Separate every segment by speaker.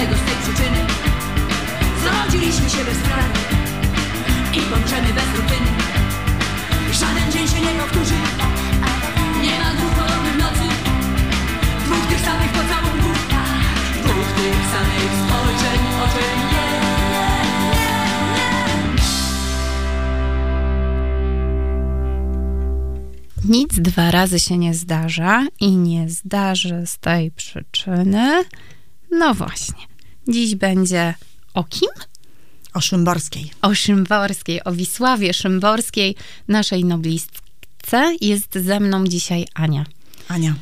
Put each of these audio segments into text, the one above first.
Speaker 1: każdego z tej przyczyny. Zrodziliśmy się bez planu i pomrzemy bez rutyny. Żaden dzień się nie powtórzy. Nie ma dwóch podobnych nocy. Dwóch tych samych pocałunków Dwóch tych samych spojrzeń oczy
Speaker 2: Nic dwa razy się nie zdarza i nie zdarzy z tej przyczyny. No właśnie. Dziś będzie o kim?
Speaker 3: O Szymborskiej.
Speaker 2: O Szymborskiej, o Wisławie Szymborskiej, naszej noblistce. Jest ze mną dzisiaj Ania.
Speaker 3: Ania.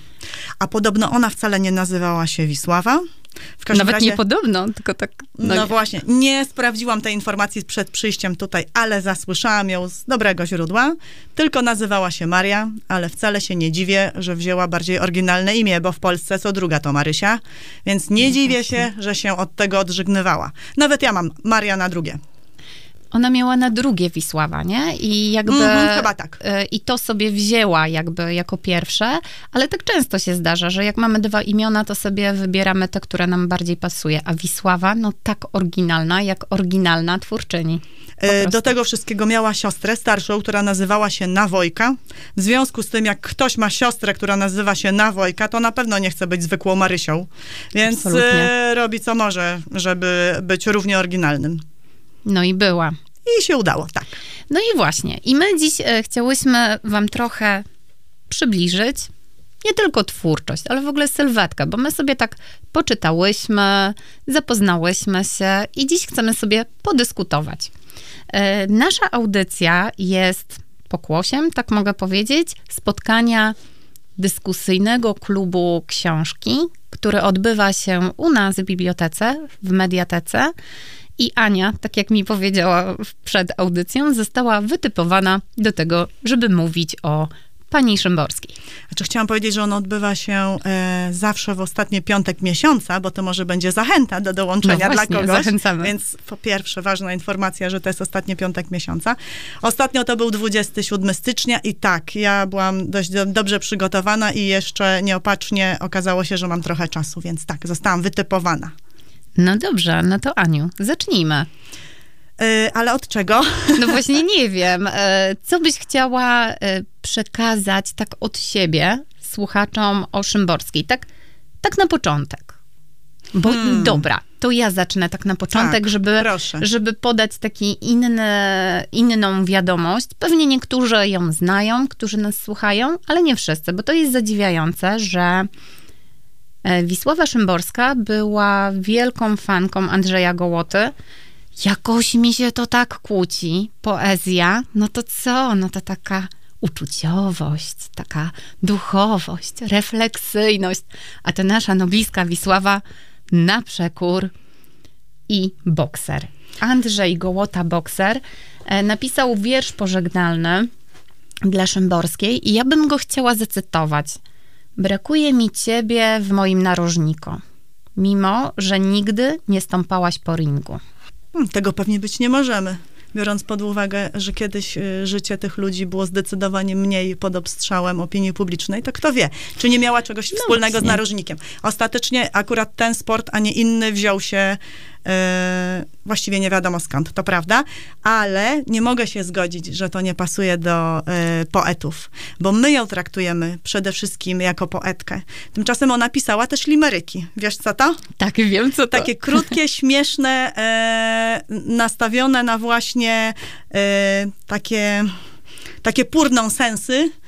Speaker 3: A podobno ona wcale nie nazywała się Wisława.
Speaker 2: Nawet
Speaker 3: razie,
Speaker 2: nie podobno, tylko tak.
Speaker 3: No, właśnie, nie sprawdziłam tej informacji przed przyjściem tutaj, ale zasłyszałam ją z dobrego źródła. Tylko nazywała się Maria, ale wcale się nie dziwię, że wzięła bardziej oryginalne imię, bo w Polsce co druga to Marysia, więc nie dziwię się, że się od tego odżegnywała. Nawet ja mam Maria na drugie.
Speaker 2: Ona miała na drugie Wisława, nie? I jakby...
Speaker 3: Mhm, chyba tak.
Speaker 2: y, I to sobie wzięła jakby jako pierwsze, ale tak często się zdarza, że jak mamy dwa imiona, to sobie wybieramy te, które nam bardziej pasuje. A Wisława, no tak oryginalna, jak oryginalna twórczyni.
Speaker 3: E. Do tego wszystkiego miała siostrę starszą, która nazywała się Nawojka. W związku z tym, jak ktoś ma siostrę, która nazywa się Nawojka, to na pewno nie chce być zwykłą Marysią. Więc
Speaker 2: Absolutnie.
Speaker 3: e, robi co może, żeby być równie oryginalnym.
Speaker 2: No i była.
Speaker 3: I się udało, tak.
Speaker 2: No i właśnie. I my dziś e, chciałyśmy wam trochę przybliżyć nie tylko twórczość, ale w ogóle sylwetkę, bo my sobie tak poczytałyśmy, zapoznałyśmy się i dziś chcemy sobie podyskutować. E, Nasza audycja jest pokłosiem, tak mogę powiedzieć, spotkania dyskusyjnego klubu książki, który odbywa się u nas w bibliotece, w mediatece. I Ania, tak jak mi powiedziała przed audycją, została wytypowana do tego, żeby mówić o pani Szymborskiej.
Speaker 3: Znaczy, chciałam powiedzieć, że on odbywa się e, zawsze w ostatni piątek miesiąca, bo to może będzie zachęta do dołączenia
Speaker 2: No właśnie,
Speaker 3: dla kogoś.
Speaker 2: zachęcamy.
Speaker 3: Więc po pierwsze, ważna informacja, że to jest ostatni piątek miesiąca. Ostatnio to był 27 stycznia i tak, ja byłam dość do, dobrze przygotowana i jeszcze nieopatrznie okazało się, że mam trochę czasu, więc tak, zostałam wytypowana.
Speaker 2: No dobrze, no to Aniu, zacznijmy.
Speaker 3: E, ale od czego?
Speaker 2: No właśnie nie wiem, e, co byś chciała e, przekazać tak od siebie słuchaczom o Szymborskiej, tak, tak na początek. Bo
Speaker 3: Hmm.
Speaker 2: dobra, to ja zacznę tak na początek,
Speaker 3: Tak,
Speaker 2: żeby,
Speaker 3: proszę.
Speaker 2: żeby podać taki inny, inną wiadomość. Pewnie niektórzy ją znają, którzy nas słuchają, ale nie wszyscy, bo to jest zadziwiające, że Wisława Szymborska była wielką fanką Andrzeja Gołoty. Jakoś mi się to tak kłóci, poezja, no to co? No to taka uczuciowość, taka duchowość, refleksyjność, a to nasza nobliska Wisława na przekór i bokser. Andrzej Gołota, bokser, e, napisał wiersz pożegnalny dla Szymborskiej i ja bym go chciała zacytować. Brakuje mi ciebie w moim narożniku, mimo że nigdy nie stąpałaś po ringu.
Speaker 3: Hmm, Tego pewnie być nie możemy. Biorąc pod uwagę, że kiedyś y, życie tych ludzi było zdecydowanie mniej pod obstrzałem opinii publicznej, to kto wie, czy nie miała czegoś wspólnego z
Speaker 2: właśnie.
Speaker 3: narożnikiem. Ostatecznie akurat ten sport, a nie inny wziął się właściwie nie wiadomo skąd, to prawda, ale nie mogę się zgodzić, że to nie pasuje do e, poetów, bo my ją traktujemy przede wszystkim jako poetkę. Tymczasem ona pisała też limeryki. Wiesz co to?
Speaker 2: Tak, wiem co to.
Speaker 3: Takie krótkie, śmieszne, e, nastawione na właśnie e, takie, takie purną sensy e,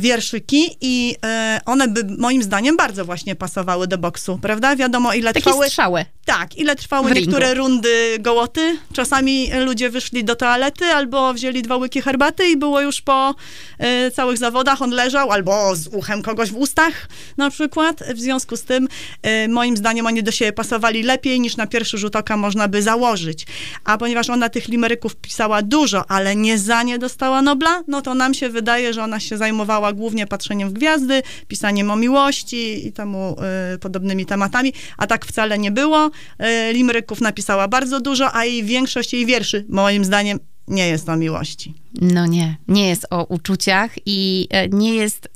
Speaker 3: wierszyki i e, one by moim zdaniem bardzo właśnie pasowały do boksu, prawda? Wiadomo ile
Speaker 2: Takie
Speaker 3: trwały...
Speaker 2: strzały.
Speaker 3: Tak, ile trwały niektóre rundy gołoty. Czasami ludzie wyszli do toalety albo wzięli dwa łyki herbaty i było już po e, całych zawodach. On leżał albo z uchem kogoś w ustach na przykład. W związku z tym e, moim zdaniem oni do siebie pasowali lepiej niż na pierwszy rzut oka można by założyć. A ponieważ ona tych limeryków pisała dużo, ale nie za nie dostała Nobla, no to nam się wydaje, że ona się zajmowała głównie patrzeniem w gwiazdy, pisaniem o miłości i temu e, podobnymi tematami, a tak wcale nie było. E, Limryków napisała bardzo dużo, a jej większość jej wierszy, moim zdaniem, nie jest o miłości.
Speaker 2: No nie, nie jest o uczuciach i e, nie jest,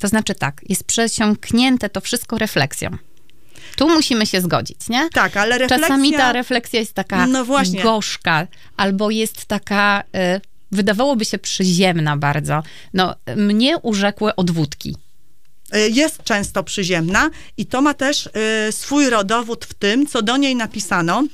Speaker 2: to znaczy tak, jest przesiąknięte to wszystko refleksją. Tu musimy się zgodzić, nie?
Speaker 3: Tak, ale refleksja...
Speaker 2: Czasami ta refleksja jest taka
Speaker 3: No właśnie.
Speaker 2: gorzka, albo jest taka, y, wydawałoby się przyziemna bardzo. No, mnie urzekły odwódki.
Speaker 3: y, jest często przyziemna i to ma też y, swój rodowód w tym, co do niej napisano.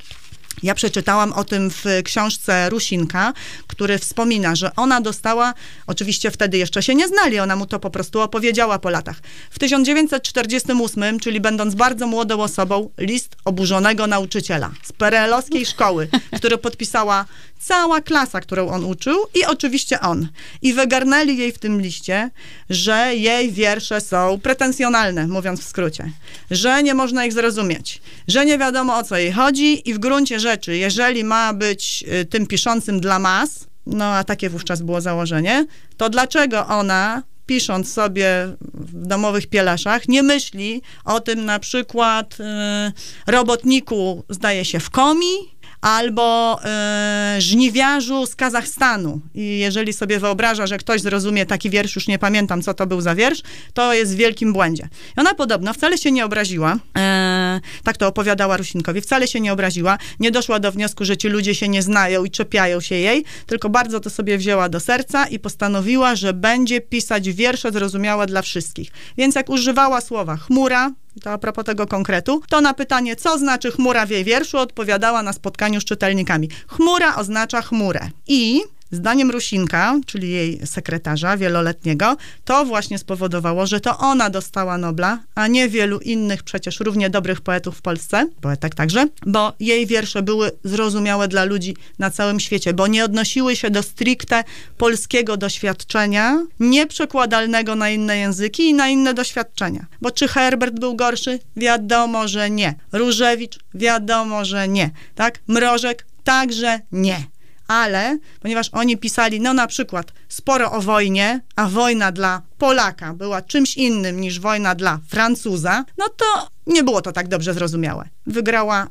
Speaker 3: Ja przeczytałam o tym w książce Rusinka, który wspomina, że ona dostała, oczywiście wtedy jeszcze się nie znali, ona mu to po prostu opowiedziała po latach. W 1948, czyli będąc bardzo młodą osobą, list oburzonego nauczyciela z perelowskiej szkoły, który podpisała cała klasa, którą on uczył i oczywiście on. I wygarnęli jej w tym liście, że jej wiersze są pretensjonalne, mówiąc w skrócie, że nie można ich zrozumieć, że nie wiadomo o co jej chodzi i w gruncie rzeczy, jeżeli ma być y, tym piszącym dla mas, no a takie wówczas było założenie, to dlaczego ona pisząc sobie w domowych pielaszach, nie myśli o tym na przykład y, robotniku, zdaje się, w komi, albo e, żniwiarzu z Kazachstanu. I jeżeli sobie wyobraża, że ktoś zrozumie taki wiersz, już nie pamiętam, co to był za wiersz, to jest w wielkim błędzie. I ona podobno wcale się nie obraziła, e, tak to opowiadała Rusinkowi, wcale się nie obraziła, nie doszła do wniosku, że ci ludzie się nie znają i czepiają się jej, tylko bardzo to sobie wzięła do serca i postanowiła, że będzie pisać wiersze zrozumiałe dla wszystkich. Więc jak używała słowa chmura, to a propos tego konkretu, to na pytanie, co znaczy chmura w jej wierszu, odpowiadała na spotkaniu z czytelnikami. Chmura oznacza chmurę. I Zdaniem Rusinka, czyli jej sekretarza wieloletniego, to właśnie spowodowało, że to ona dostała Nobla, a nie wielu innych przecież równie dobrych poetów w Polsce, poetek także, bo jej wiersze były zrozumiałe dla ludzi na całym świecie, bo nie odnosiły się do stricte polskiego doświadczenia, nieprzekładalnego na inne języki i na inne doświadczenia. Bo czy Herbert był gorszy? Wiadomo, że nie. Różewicz? Wiadomo, że nie. Tak? Mrożek? Także nie ale ponieważ oni pisali, no na przykład, sporo o wojnie, a wojna dla Polaka była czymś innym niż wojna dla Francuza, no to nie było to tak dobrze zrozumiałe. Wygrała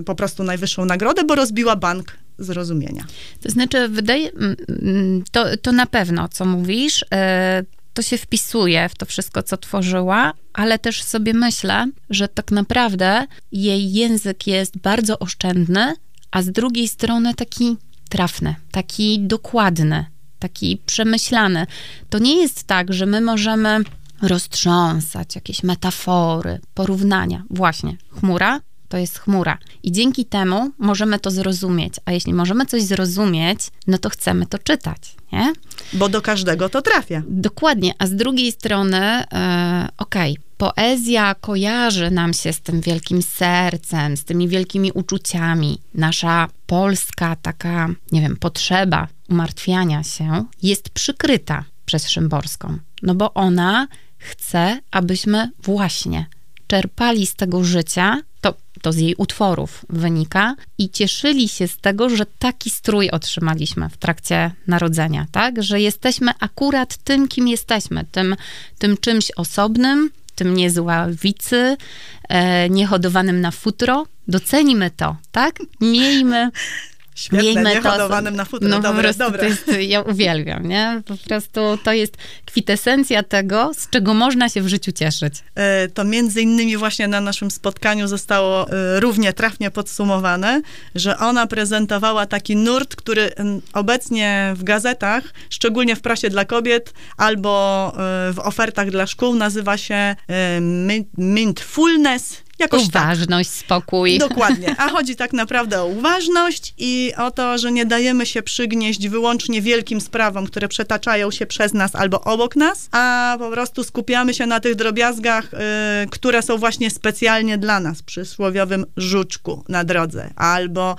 Speaker 3: y, po prostu najwyższą nagrodę, bo rozbiła bank zrozumienia.
Speaker 2: To znaczy, wydaje, to, to na pewno, co mówisz, e, to się wpisuje w to wszystko, co tworzyła, ale też sobie myślę, że tak naprawdę jej język jest bardzo oszczędny, a z drugiej strony taki trafny, taki dokładny, taki przemyślany. To nie jest tak, że my możemy roztrząsać jakieś metafory, porównania. Właśnie, chmura to jest chmura. I dzięki temu możemy to zrozumieć. A jeśli możemy coś zrozumieć, no to chcemy to czytać, nie?
Speaker 3: Bo do każdego to trafia.
Speaker 2: Dokładnie. A z drugiej strony, e, okej, okay, poezja kojarzy nam się z tym wielkim sercem, z tymi wielkimi uczuciami. Nasza polska taka, nie wiem, potrzeba umartwiania się jest przykryta przez Szymborską. No bo ona chce, abyśmy właśnie czerpali z tego życia, to, to z jej utworów wynika, i cieszyli się z tego, że taki strój otrzymaliśmy w trakcie narodzenia, tak? Że jesteśmy akurat tym, kim jesteśmy, tym, tym czymś osobnym, tym niezławicy, e, niehodowanym na futro. Docenimy to, tak? Miejmy
Speaker 3: Świetne, Miejmy
Speaker 2: to,
Speaker 3: na futro.
Speaker 2: No
Speaker 3: dobre,
Speaker 2: po prostu
Speaker 3: dobre.
Speaker 2: To jest, ja uwielbiam, nie? Po prostu to jest kwitesencja tego, z czego można się w życiu cieszyć.
Speaker 3: E, to między innymi właśnie na naszym spotkaniu zostało e, równie trafnie podsumowane, że ona prezentowała taki nurt, który obecnie w gazetach, szczególnie w prasie dla kobiet albo e, w ofertach dla szkół nazywa się mindfulness Jakoś
Speaker 2: tak. Uważność,
Speaker 3: tak.
Speaker 2: spokój.
Speaker 3: Dokładnie. A chodzi tak naprawdę o uważność i o to, że nie dajemy się przygnieść wyłącznie wielkim sprawom, które przetaczają się przez nas albo obok nas, a po prostu skupiamy się na tych drobiazgach, y, które są właśnie specjalnie dla nas, przysłowiowym żuczku na drodze, albo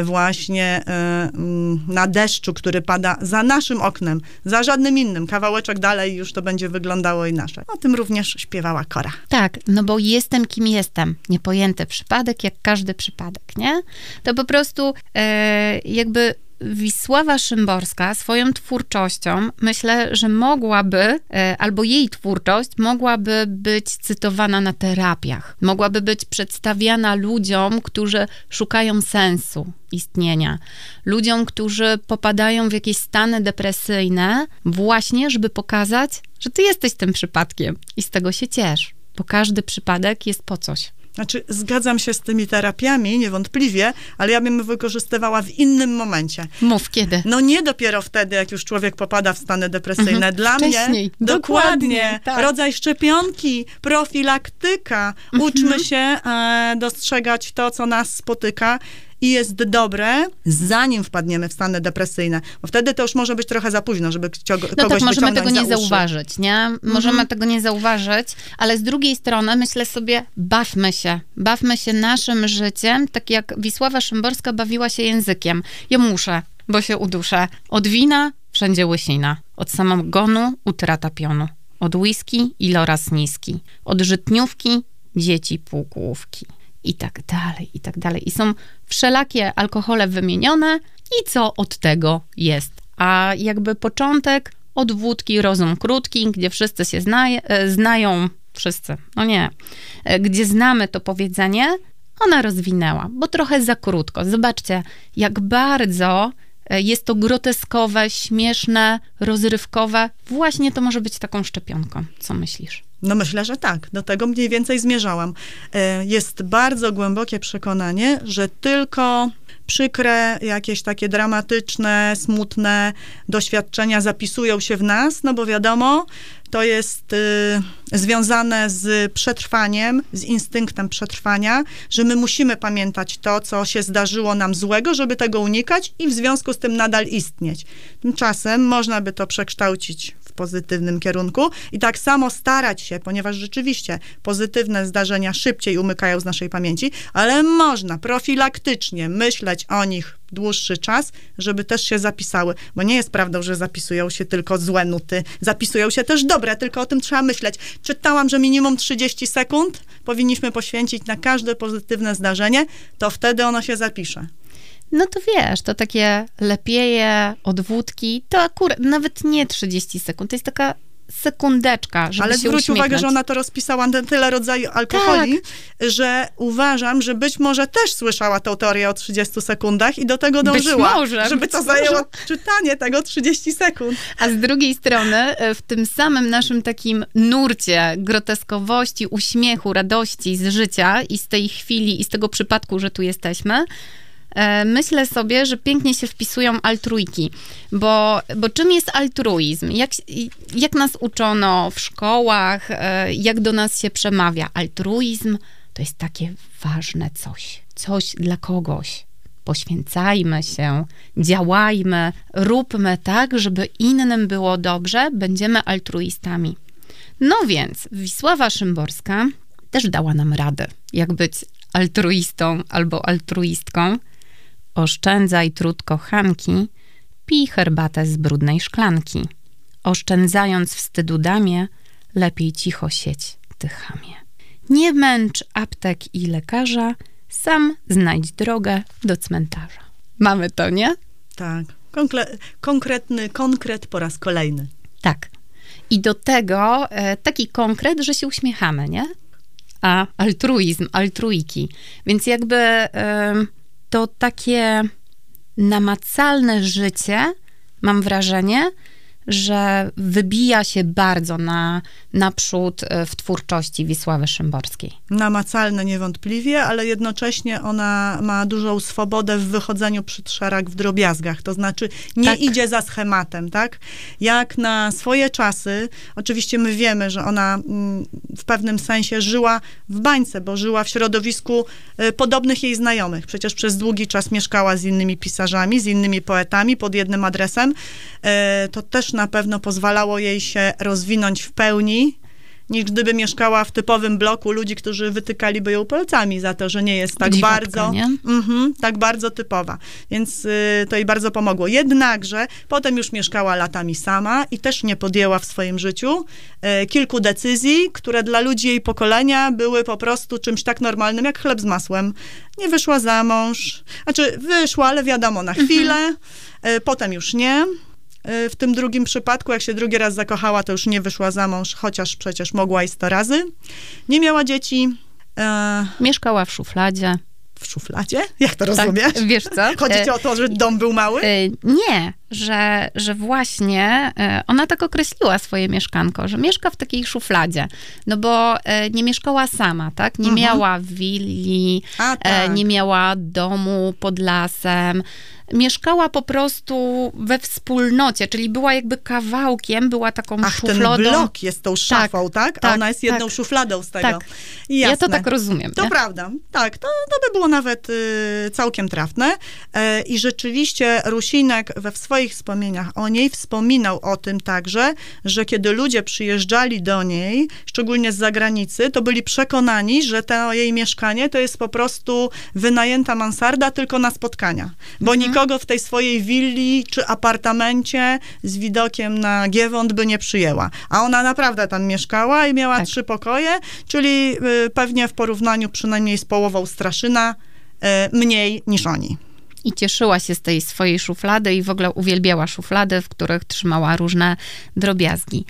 Speaker 3: y, właśnie y, mm, na deszczu, który pada za naszym oknem, za żadnym innym. Kawałeczek dalej już to będzie wyglądało inaczej. O tym również śpiewała Kora.
Speaker 2: Tak, no bo jestem kim jestem jestem. Niepojęty przypadek, jak każdy przypadek, nie? To po prostu e, jakby Wisława Szymborska swoją twórczością myślę, że mogłaby, e, albo jej twórczość mogłaby być cytowana na terapiach, mogłaby być przedstawiana ludziom, którzy szukają sensu istnienia, ludziom, którzy popadają w jakieś stany depresyjne, właśnie, żeby pokazać, że ty jesteś tym przypadkiem i z tego się ciesz bo każdy przypadek jest po coś.
Speaker 3: Znaczy, zgadzam się z tymi terapiami, niewątpliwie, ale ja bym wykorzystywała w innym momencie.
Speaker 2: Mów kiedy.
Speaker 3: No nie dopiero wtedy, jak już człowiek popada w stany depresyjne.
Speaker 2: Mhm.
Speaker 3: Dla
Speaker 2: Wcześniej.
Speaker 3: mnie
Speaker 2: Dokładnie,
Speaker 3: dokładnie,
Speaker 2: tak.
Speaker 3: rodzaj szczepionki, profilaktyka.
Speaker 2: Mhm.
Speaker 3: Uczmy się e, dostrzegać to, co nas spotyka i jest dobre, zanim wpadniemy w stany depresyjne. Bo wtedy to już może być trochę za późno, żeby kogoś
Speaker 2: No tak, możemy tego nie
Speaker 3: za
Speaker 2: zauważyć, nie? Możemy tego nie zauważyć, ale z drugiej strony myślę sobie, bawmy się. Bawmy się naszym życiem, tak jak Wisława Szymborska bawiła się językiem. Ja muszę, bo się uduszę. Od wina wszędzie łysina. Od samogonu utrata pionu. Od whisky iloraz niski. Od żytniówki dzieci półgłówki. I tak dalej, i tak dalej. I są wszelakie alkohole wymienione i co od tego jest. A jakby początek od wódki rozum krótki, gdzie wszyscy się e, znają, wszyscy, no nie, e, gdzie znamy to powiedzenie, ona rozwinęła, bo trochę za krótko. Zobaczcie, jak bardzo e, jest to groteskowe, śmieszne, rozrywkowe. Właśnie to może być taką szczepionką. Co myślisz?
Speaker 3: No myślę, że tak. Do tego mniej więcej zmierzałam. E, Jest bardzo głębokie przekonanie, że tylko przykre, jakieś takie dramatyczne, smutne doświadczenia zapisują się w nas, no bo wiadomo, to jest y, związane z przetrwaniem, z instynktem przetrwania, że my musimy pamiętać to, co się zdarzyło nam złego, żeby tego unikać i w związku z tym nadal istnieć. Tymczasem można by to przekształcić pozytywnym kierunku i tak samo starać się, ponieważ rzeczywiście pozytywne zdarzenia szybciej umykają z naszej pamięci, ale można profilaktycznie myśleć o nich dłuższy czas, żeby też się zapisały, bo nie jest prawdą, że zapisują się tylko złe nuty, zapisują się też dobre, tylko o tym trzeba myśleć. Czytałam, że minimum 30 sekund powinniśmy poświęcić na każde pozytywne zdarzenie, to wtedy ono się zapisze.
Speaker 2: No to wiesz, to takie lepieje od wódki, to akurat nawet nie 30 sekund, to jest taka sekundeczka, żeby
Speaker 3: Ale
Speaker 2: się
Speaker 3: zwróć uwagę,
Speaker 2: uśmiechnąć.
Speaker 3: że ona to rozpisała na tyle rodzaju alkoholi, że uważam, że być może też słyszała tą teorię o 30 sekundach i do tego
Speaker 2: Być
Speaker 3: dążyła,
Speaker 2: może,
Speaker 3: żeby
Speaker 2: być
Speaker 3: to zajęło
Speaker 2: może.
Speaker 3: czytanie tego 30 sekund.
Speaker 2: A z drugiej strony, e, w tym samym naszym takim nurcie groteskowości, uśmiechu, radości z życia i z tej chwili i z tego przypadku, że tu jesteśmy, myślę sobie, że pięknie się wpisują altruiki. Bo, bo czym jest altruizm? Jak, jak nas uczono w szkołach, e, jak do nas się przemawia? Altruizm to jest takie ważne coś. Coś dla kogoś poświęcajmy się, działajmy, róbmy tak, żeby innym było dobrze, będziemy altruistami. No więc Wisława Szymborska też dała nam radę, jak być altruistą albo altruistką. Oszczędzaj trud kochanki, pij herbatę z brudnej szklanki. Oszczędzając wstydu damie, lepiej cicho sieć, ty chamie. Nie męcz aptek i lekarza, sam znajdź drogę do cmentarza. Mamy to, nie?
Speaker 3: Tak. Konkre- konkretny konkret po raz kolejny.
Speaker 2: Tak. I do tego e, taki konkret, że się uśmiechamy, nie? A altruizm, altruiki. Więc jakby e, to takie namacalne życie, mam wrażenie, że wybija się bardzo na, naprzód e, w twórczości Wisławy Szymborskiej.
Speaker 3: Namacalne niewątpliwie, ale jednocześnie ona ma dużą swobodę w wychodzeniu przed szereg w drobiazgach. To znaczy nie
Speaker 2: Tak.
Speaker 3: idzie za schematem, tak? Jak na swoje czasy, oczywiście my wiemy, że ona mm, w pewnym sensie żyła w bańce, bo żyła w środowisku y, podobnych jej znajomych. Przecież przez długi czas mieszkała z innymi pisarzami, z innymi poetami pod jednym adresem. Y, To też na pewno pozwalało jej się rozwinąć w pełni, niż gdyby mieszkała w typowym bloku ludzi, którzy wytykaliby ją palcami za to, że nie jest tak bardzo? Mhm, tak bardzo typowa. Więc y, to jej bardzo pomogło. Jednakże potem już mieszkała latami sama i też nie podjęła w swoim życiu y, kilku decyzji, które dla ludzi jej pokolenia były po prostu czymś tak normalnym jak chleb z masłem. Nie wyszła za mąż, znaczy wyszła, ale wiadomo, na chwilę, y, potem już nie. Y, W tym drugim przypadku, jak się drugi raz zakochała, to już nie wyszła za mąż, chociaż przecież mogła i sto razy. Nie miała dzieci. e,
Speaker 2: Mieszkała w szufladzie.
Speaker 3: w szufladzie? Jak to rozumiesz?
Speaker 2: Tak, wiesz co?
Speaker 3: Chodzi ci
Speaker 2: E,
Speaker 3: o to, że dom był mały?
Speaker 2: e, nie, że, że właśnie e, ona tak określiła swoje mieszkanko, że mieszka w takiej szufladzie, no bo e, nie mieszkała sama, tak? Nie
Speaker 3: Mhm.
Speaker 2: miała willi,
Speaker 3: A,
Speaker 2: e,
Speaker 3: tak.
Speaker 2: nie miała domu pod lasem. Mieszkała po prostu we wspólnocie, czyli była jakby kawałkiem, była taką
Speaker 3: Ach, ten
Speaker 2: szufladą.
Speaker 3: blok jest tą szafą, tak? A
Speaker 2: tak,
Speaker 3: ona jest jedną
Speaker 2: tak.
Speaker 3: szufladą z tego.
Speaker 2: Tak.
Speaker 3: Jasne.
Speaker 2: Ja to tak rozumiem.
Speaker 3: To
Speaker 2: nie?
Speaker 3: prawda, tak, to, to by było nawet y, całkiem trafne. I rzeczywiście Rusinek we w swoich wspomnieniach o niej wspominał o tym także, że kiedy ludzie przyjeżdżali do niej, szczególnie z zagranicy, to byli przekonani, że to jej mieszkanie to jest po prostu wynajęta mansarda tylko na spotkania, bo
Speaker 2: Mhm.
Speaker 3: nikogo w tej swojej willi czy apartamencie z widokiem na Giewont by nie przyjęła. A ona naprawdę tam mieszkała i miała
Speaker 2: Tak.
Speaker 3: trzy pokoje, czyli y, pewnie w porównaniu przynajmniej z połową Straszyna y, mniej niż oni.
Speaker 2: I cieszyła się z tej swojej szuflady i w ogóle uwielbiała szuflady, w których trzymała różne drobiazgi.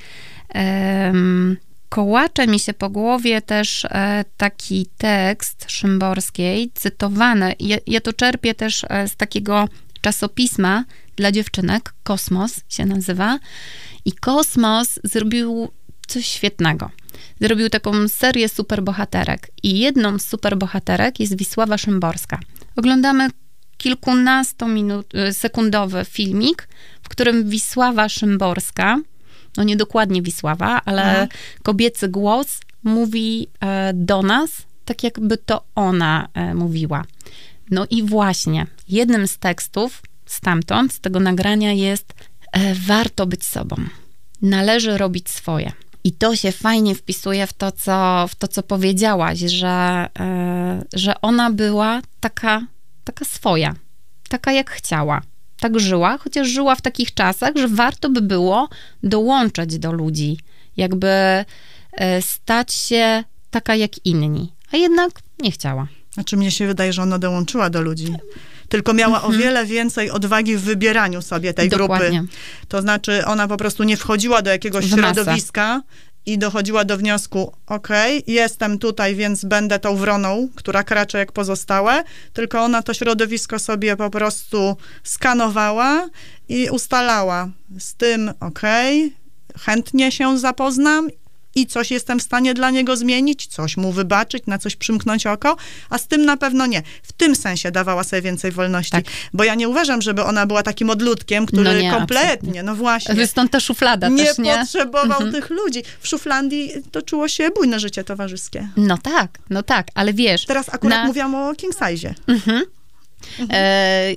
Speaker 2: Kołacze mi się po głowie też e, taki tekst Szymborskiej, cytowany. Ja, ja to czerpię też e, z takiego czasopisma dla dziewczynek, Kosmos się nazywa. I Kosmos zrobił coś świetnego. Zrobił taką serię superbohaterek. I jedną z superbohaterek jest Wisława Szymborska. Oglądamy kilkunastosekundowy filmik, w którym Wisława Szymborska, no nie dokładnie Wisława, ale
Speaker 3: Mhm.
Speaker 2: kobiecy głos mówi e, do nas, tak jakby to ona e, mówiła. No i właśnie, jednym z tekstów stamtąd, z tego nagrania jest e, warto być sobą. Należy robić swoje. I to się fajnie wpisuje w to, co, w to, co powiedziałaś, że, że ona była taka, taka swoja, taka jak chciała. Tak żyła, chociaż żyła w takich czasach, że warto by było dołączyć do ludzi, jakby e, stać się taka jak inni. A jednak nie chciała.
Speaker 3: Znaczy mnie się wydaje, że ona dołączyła do ludzi. Tylko miała o wiele więcej odwagi w wybieraniu sobie tej
Speaker 2: Mhm. Dokładnie.
Speaker 3: grupy. To znaczy ona po prostu nie wchodziła do jakiegoś środowiska i dochodziła do wniosku, okej, jestem tutaj, więc będę tą wroną, która kracze jak pozostałe, tylko ona to środowisko sobie po prostu skanowała i ustalała z tym, okej, chętnie się zapoznam i coś jestem w stanie dla niego zmienić, coś mu wybaczyć, na coś przymknąć oko, a z tym na pewno nie. W tym sensie dawała sobie więcej wolności.
Speaker 2: Tak.
Speaker 3: Bo ja nie uważam, żeby ona była takim odludkiem, który
Speaker 2: No nie,
Speaker 3: kompletnie,
Speaker 2: absolutnie.
Speaker 3: no właśnie,
Speaker 2: Stąd ta szuflada
Speaker 3: nie
Speaker 2: też, nie?
Speaker 3: potrzebował
Speaker 2: Mhm.
Speaker 3: tych ludzi. W Szuflandii toczyło się bujne życie towarzyskie.
Speaker 2: No tak, no tak, ale wiesz...
Speaker 3: Teraz akurat
Speaker 2: na-
Speaker 3: mówiłam o king size.
Speaker 2: Mhm. E,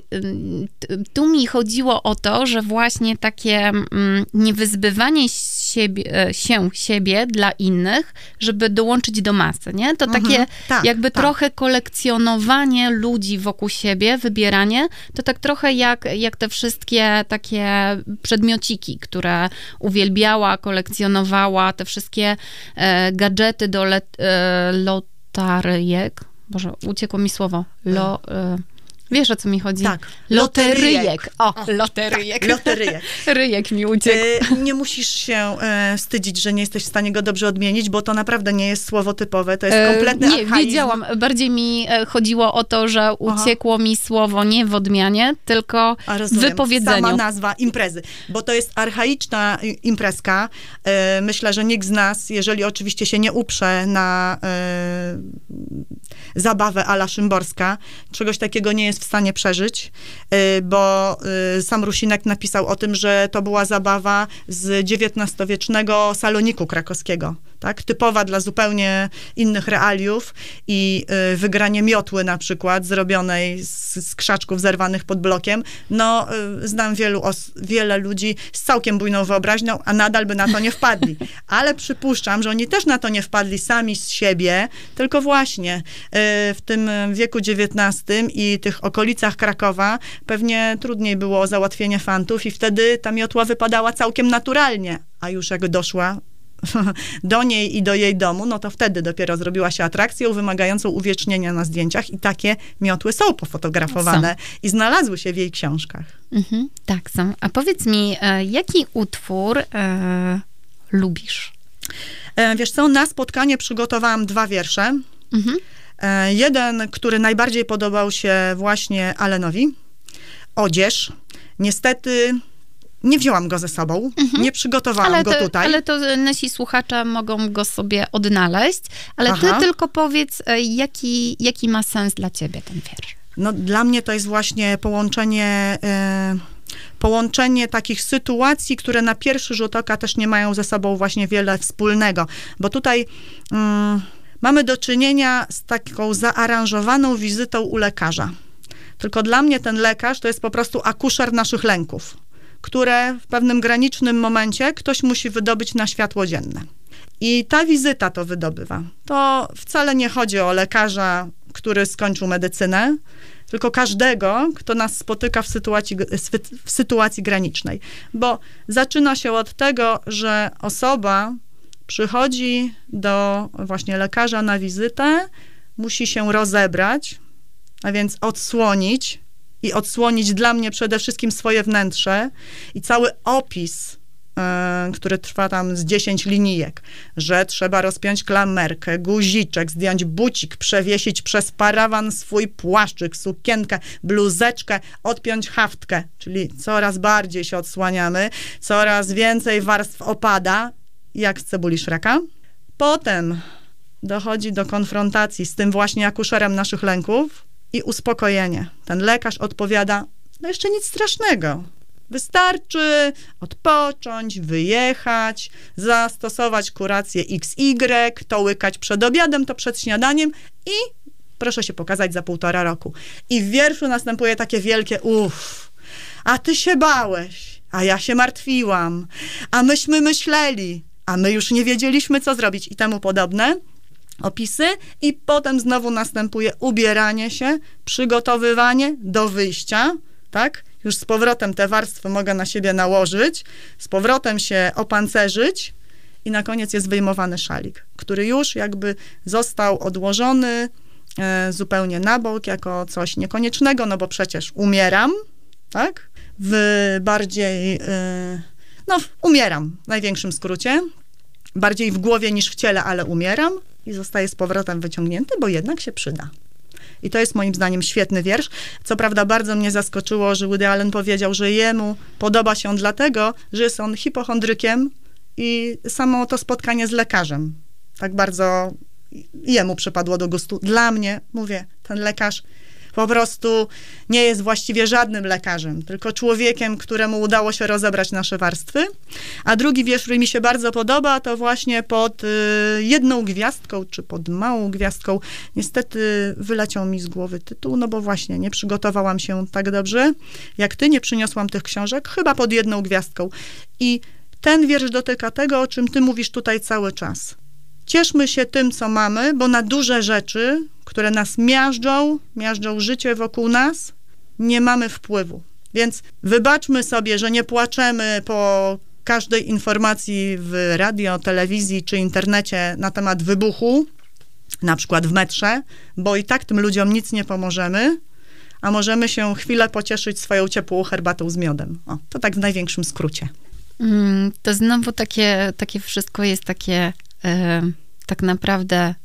Speaker 2: t- tu mi chodziło o to, że właśnie takie mm, niewyzbywanie siebie, e, się siebie dla innych, żeby dołączyć do masy, nie? To
Speaker 3: Mhm.
Speaker 2: takie
Speaker 3: Tak,
Speaker 2: jakby
Speaker 3: tak.
Speaker 2: trochę kolekcjonowanie ludzi wokół siebie, wybieranie, to tak trochę jak, jak te wszystkie takie przedmiociki, które uwielbiała, kolekcjonowała, te wszystkie e, gadżety do let, e, lotaryjek. Boże, uciekło mi słowo. Lo, e, wiesz, o co mi chodzi?
Speaker 3: Tak.
Speaker 2: Loteryjek. O, loteryjek.
Speaker 3: Loteryjek.
Speaker 2: Ryjek mi uciekł.
Speaker 3: E, nie musisz się e, wstydzić, że nie jesteś w stanie go dobrze odmienić, bo to naprawdę nie jest słowo typowe, to jest
Speaker 2: E,
Speaker 3: kompletny
Speaker 2: Nie,
Speaker 3: archaizm.
Speaker 2: wiedziałam. Bardziej mi e, chodziło o to, że uciekło mi słowo nie w odmianie, tylko
Speaker 3: A rozumiem.
Speaker 2: wypowiedzeniu.
Speaker 3: Sama nazwa imprezy, bo to jest archaiczna imprezka. E, Myślę, że nikt z nas, jeżeli oczywiście się nie uprze na e, zabawę ala Szymborska, czegoś takiego nie jest w stanie przeżyć, e, bo e, sam Rusinek napisał o tym, że to była zabawa z XIX-wiecznego saloniku krakowskiego. Tak? Typowa dla zupełnie innych realiów i y, wygranie miotły na przykład, zrobionej z, z krzaczków zerwanych pod blokiem. No, y, znam wielu os- wiele ludzi z całkiem bujną wyobraźnią, a nadal by na to nie wpadli. Ale przypuszczam, że oni też na to nie wpadli sami z siebie, tylko właśnie y, w tym wieku XIX i tych okolicach Krakowa pewnie trudniej było załatwienie fantów i wtedy ta miotła wypadała całkiem naturalnie, a już jak doszła do niej i do jej domu, no to wtedy dopiero zrobiła się atrakcją wymagającą uwiecznienia na zdjęciach i takie miotły są pofotografowane i znalazły się w jej książkach.
Speaker 2: Mhm, tak są. A powiedz mi, e, jaki utwór e, lubisz?
Speaker 3: E, Wiesz co, na spotkanie przygotowałam dwa wiersze.
Speaker 2: Mhm.
Speaker 3: E, Jeden, który najbardziej podobał się właśnie Alenowi. Odzież. Niestety nie wzięłam go ze sobą, nie przygotowałam
Speaker 2: Ale
Speaker 3: go
Speaker 2: to,
Speaker 3: tutaj.
Speaker 2: ale to nasi słuchacze mogą go sobie odnaleźć, ale
Speaker 3: Aha.
Speaker 2: ty tylko powiedz, e, jaki, jaki ma sens dla ciebie ten wiersz.
Speaker 3: No, dla mnie to jest właśnie połączenie, e, połączenie takich sytuacji, które na pierwszy rzut oka też nie mają ze sobą właśnie wiele wspólnego, bo tutaj mm, mamy do czynienia z taką zaaranżowaną wizytą u lekarza. Tylko dla mnie ten lekarz to jest po prostu akuszer naszych lęków, które w pewnym granicznym momencie ktoś musi wydobyć na światło dzienne. I ta wizyta to wydobywa. To wcale nie chodzi o lekarza, który skończył medycynę, tylko każdego, kto nas spotyka w sytuacji, w sytuacji granicznej. Bo zaczyna się od tego, że osoba przychodzi do właśnie lekarza na wizytę, musi się rozebrać, a więc odsłonić i odsłonić dla mnie przede wszystkim swoje wnętrze i cały opis, e, który trwa tam z 10 linijek, że trzeba rozpiąć klamerkę, guziczek, zdjąć bucik, przewiesić przez parawan swój płaszczyk, sukienkę, bluzeczkę, odpiąć haftkę, czyli coraz bardziej się odsłaniamy, coraz więcej warstw opada, jak z cebuli Szreka. Potem dochodzi do konfrontacji z tym właśnie akuszerem naszych lęków i uspokojenie. Ten lekarz odpowiada, no jeszcze nic strasznego. Wystarczy odpocząć, wyjechać, zastosować kurację XY, to łykać przed obiadem, to przed śniadaniem i proszę się pokazać za półtora roku. I w wierszu następuje takie wielkie uff, a ty się bałeś, a ja się martwiłam, a myśmy myśleli, a my już nie wiedzieliśmy, co zrobić i temu podobne opisy i potem znowu następuje ubieranie się, przygotowywanie do wyjścia, tak? Już z powrotem te warstwy mogę na siebie nałożyć, z powrotem się opancerzyć i na koniec jest wyjmowany szalik, który już jakby został odłożony e, zupełnie na bok jako coś niekoniecznego, no bo przecież umieram, tak? W bardziej, e, no umieram w największym skrócie, bardziej w głowie niż w ciele, ale umieram i zostaje z powrotem wyciągnięty, bo jednak się przyda. I to jest moim zdaniem świetny wiersz. Co prawda bardzo mnie zaskoczyło, że Woody Allen powiedział, że jemu podoba się on dlatego, że jest on hipochondrykiem i samo to spotkanie z lekarzem tak bardzo jemu przypadło do gustu. Dla mnie, mówię, ten lekarz po prostu nie jest właściwie żadnym lekarzem, tylko człowiekiem, któremu udało się rozebrać nasze warstwy. A drugi wiersz, który mi się bardzo podoba, to właśnie pod y, jedną gwiazdką, czy pod małą gwiazdką. Niestety wyleciał mi z głowy tytuł, no bo właśnie nie przygotowałam się tak dobrze, jak ty, nie przyniosłam tych książek, chyba pod jedną gwiazdką. I ten wiersz dotyka tego, o czym ty mówisz tutaj cały czas. Cieszmy się tym, co mamy, bo na duże rzeczy, które nas miażdżą, miażdżą życie wokół nas, nie mamy wpływu. Więc wybaczmy sobie, że nie płaczemy po każdej informacji w radio, telewizji czy internecie na temat wybuchu, na przykład w metrze, bo i tak tym ludziom nic nie pomożemy, a możemy się chwilę pocieszyć swoją ciepłą herbatą z miodem. O, to tak w największym skrócie.
Speaker 2: Mm, to znowu takie, takie wszystko jest takie tak naprawdę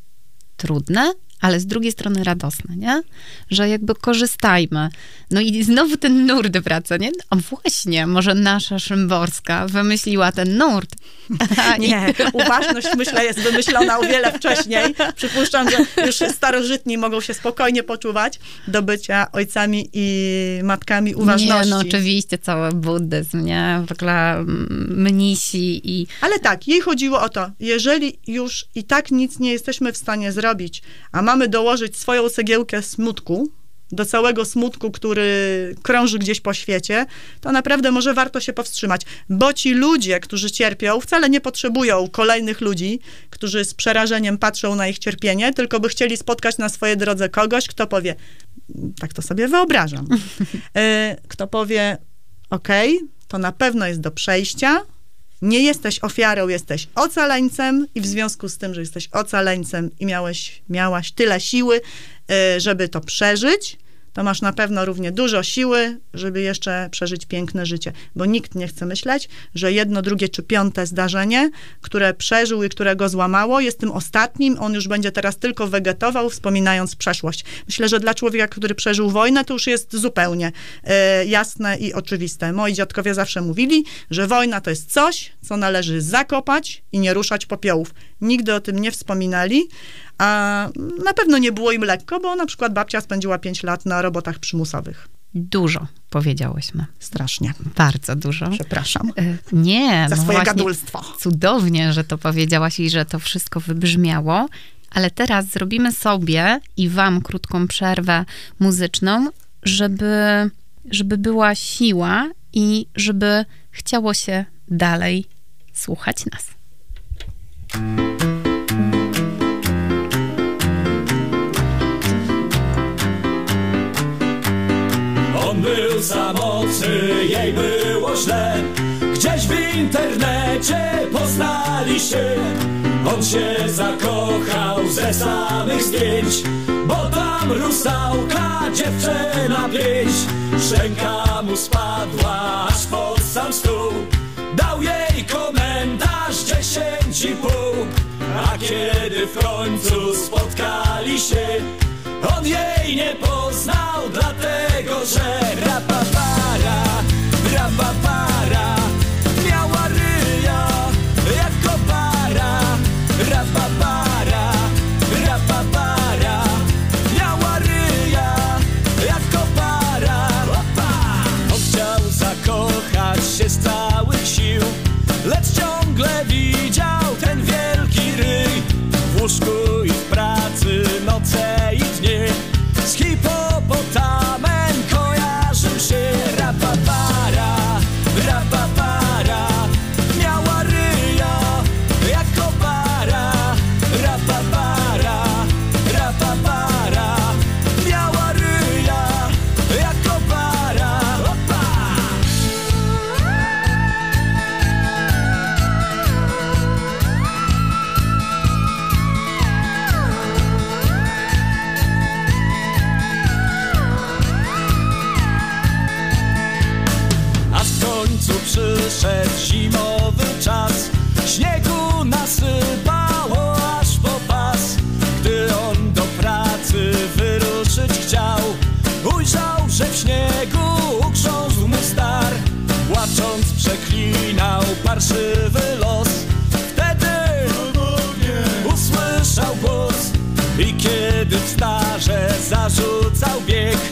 Speaker 2: trudne, ale z drugiej strony radosne, nie? Że jakby korzystajmy. No i znowu ten nurt wraca, nie? A właśnie, może nasza Szymborska wymyśliła ten nurt.
Speaker 3: Nie, uważność myślę jest wymyślona o wiele wcześniej. Przypuszczam, że już starożytni mogą się spokojnie poczuwać do bycia ojcami i matkami uważności.
Speaker 2: Nie, no oczywiście, cały buddyzm, nie? W ogóle mnisi i...
Speaker 3: Ale tak, jej chodziło o to, jeżeli już i tak nic nie jesteśmy w stanie zrobić, a mamy dołożyć swoją cegiełkę smutku, do całego smutku, który krąży gdzieś po świecie, to naprawdę może warto się powstrzymać, bo ci ludzie, którzy cierpią, wcale nie potrzebują kolejnych ludzi, którzy z przerażeniem patrzą na ich cierpienie, tylko by chcieli spotkać na swojej drodze kogoś, kto powie, tak to sobie wyobrażam, e, kto powie, okej, okay, to na pewno jest do przejścia, nie jesteś ofiarą, jesteś ocaleńcem i w związku z tym, że jesteś ocaleńcem i miałeś, miałaś tyle siły, żeby to przeżyć, to masz na pewno równie dużo siły, żeby jeszcze przeżyć piękne życie. Bo nikt nie chce myśleć, że jedno, drugie czy piąte zdarzenie, które przeżył i które go złamało, jest tym ostatnim. On już będzie teraz tylko wegetował, wspominając przeszłość. Myślę, że dla człowieka, który przeżył wojnę, to już jest zupełnie e, jasne i oczywiste. Moi dziadkowie zawsze mówili, że wojna to jest coś, co należy zakopać i nie ruszać popiołów. Nigdy o tym nie wspominali, a na pewno nie było im lekko, bo na przykład babcia spędziła 5 lat na robotach przymusowych.
Speaker 2: Dużo powiedziałyśmy.
Speaker 3: Strasznie.
Speaker 2: Bardzo dużo.
Speaker 3: Przepraszam.
Speaker 2: E, Nie,
Speaker 3: Za
Speaker 2: no
Speaker 3: swoje gadulstwo.
Speaker 2: cudownie, że to powiedziałaś i że to wszystko wybrzmiało, ale teraz zrobimy sobie i wam krótką przerwę muzyczną, żeby, żeby była siła i żeby chciało się dalej słuchać nas.
Speaker 4: On był samotny, jej było źle. Gdzieś w internecie poznali się. On się zakochał ze samych zdjęć Bo tam rusałka dziewczyna pięć. Szczęka mu spadła aż pod sam stół w końcu spotkali się. On jej nie poznał, dlatego że rapapara, rapapara starze zarzucał bieg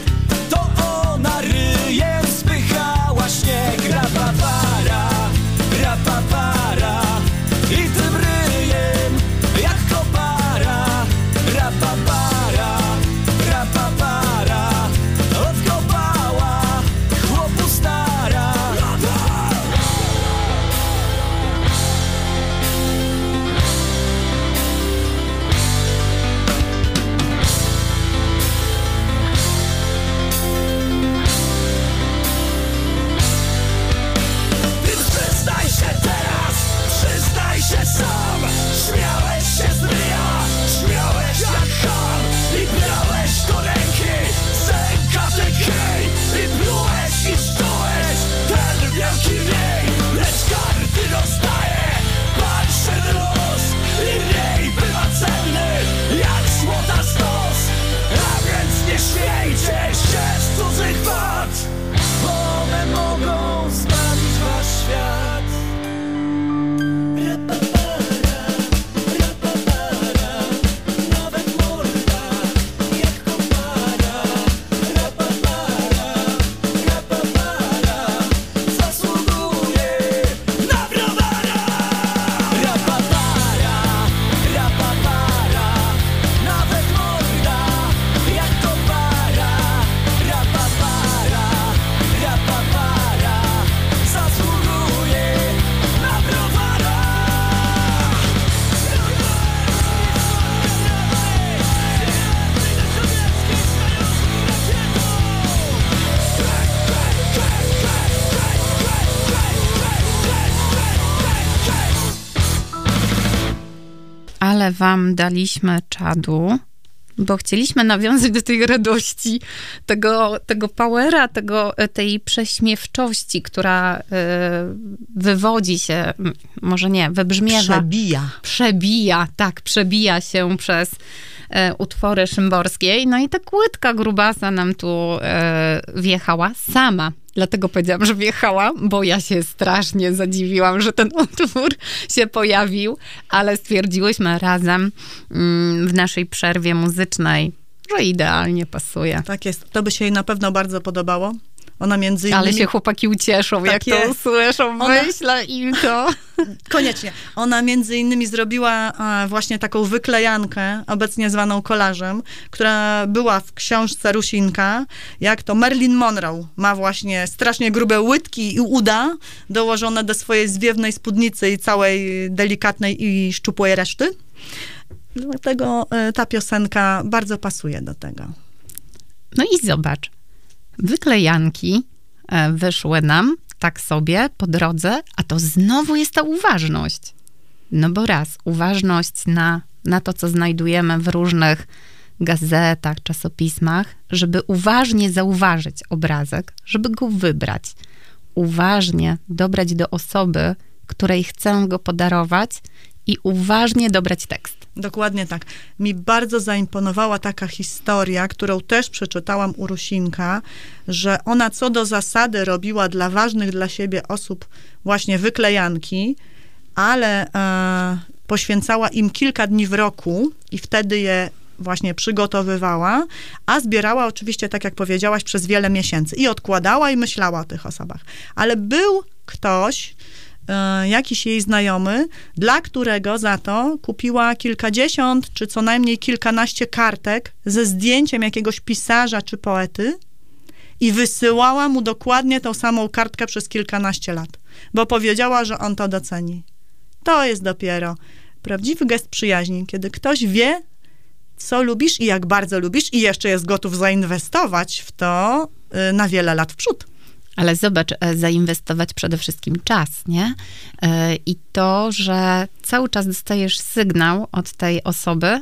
Speaker 2: Ale wam daliśmy czadu, bo chcieliśmy nawiązać do tej radości, tego, tego powera, tego, tej prześmiewczości, która y, wywodzi się, może nie, wybrzmiewa.
Speaker 3: Przebija.
Speaker 2: Przebija, tak, przebija się przez e, utwory szymborskiej. No i ta kłytka grubasa nam tu e, wjechała sama. Dlatego powiedziałam, że wjechała, bo ja się strasznie zadziwiłam, że ten utwór się pojawił, ale stwierdziłyśmy razem mm, w naszej przerwie muzycznej, że idealnie pasuje.
Speaker 3: Tak jest. To by się jej na pewno bardzo podobało. Ona między innymi...
Speaker 2: Ale się chłopaki ucieszą,
Speaker 3: Tak
Speaker 2: jak to
Speaker 3: jest.
Speaker 2: usłyszą.
Speaker 3: Ona-
Speaker 2: Wyślę im to.
Speaker 3: Koniecznie. Ona między innymi zrobiła właśnie taką wyklejankę, obecnie zwaną kolażem, która była w książce Rusinka, jak to Marilyn Monroe ma właśnie strasznie grube łydki i uda dołożone do swojej zwiewnej spódnicy i całej delikatnej i szczupłej reszty. Dlatego e, ta piosenka bardzo pasuje do tego.
Speaker 2: No i zobacz, wyklejanki e, wyszły nam tak sobie po drodze, a to znowu jest ta uważność. No bo raz, uważność na, na to, co znajdujemy w różnych gazetach, czasopismach, żeby uważnie zauważyć obrazek, żeby go wybrać. Uważnie dobrać do osoby, której chcę go podarować i uważnie dobrać tekst.
Speaker 3: Dokładnie tak. Mi bardzo zaimponowała taka historia, którą też przeczytałam u Rusinka, że ona co do zasady robiła dla ważnych dla siebie osób właśnie wyklejanki, ale e, poświęcała im kilka dni w roku i wtedy je właśnie przygotowywała, a zbierała oczywiście, tak jak powiedziałaś, przez wiele miesięcy i odkładała i myślała o tych osobach. Ale był ktoś, jakiś jej znajomy, dla którego za to kupiła kilkadziesiąt, czy co najmniej kilkanaście kartek ze zdjęciem jakiegoś pisarza czy poety i wysyłała mu dokładnie tą samą kartkę przez kilkanaście lat, bo powiedziała, że on to doceni. To jest dopiero prawdziwy gest przyjaźni, kiedy ktoś wie, co lubisz i jak bardzo lubisz i jeszcze jest gotów zainwestować w to y, na wiele lat w przód.
Speaker 2: Ale zobacz, e, zainwestować przede wszystkim czas, nie? E, I to, że cały czas dostajesz sygnał od tej osoby.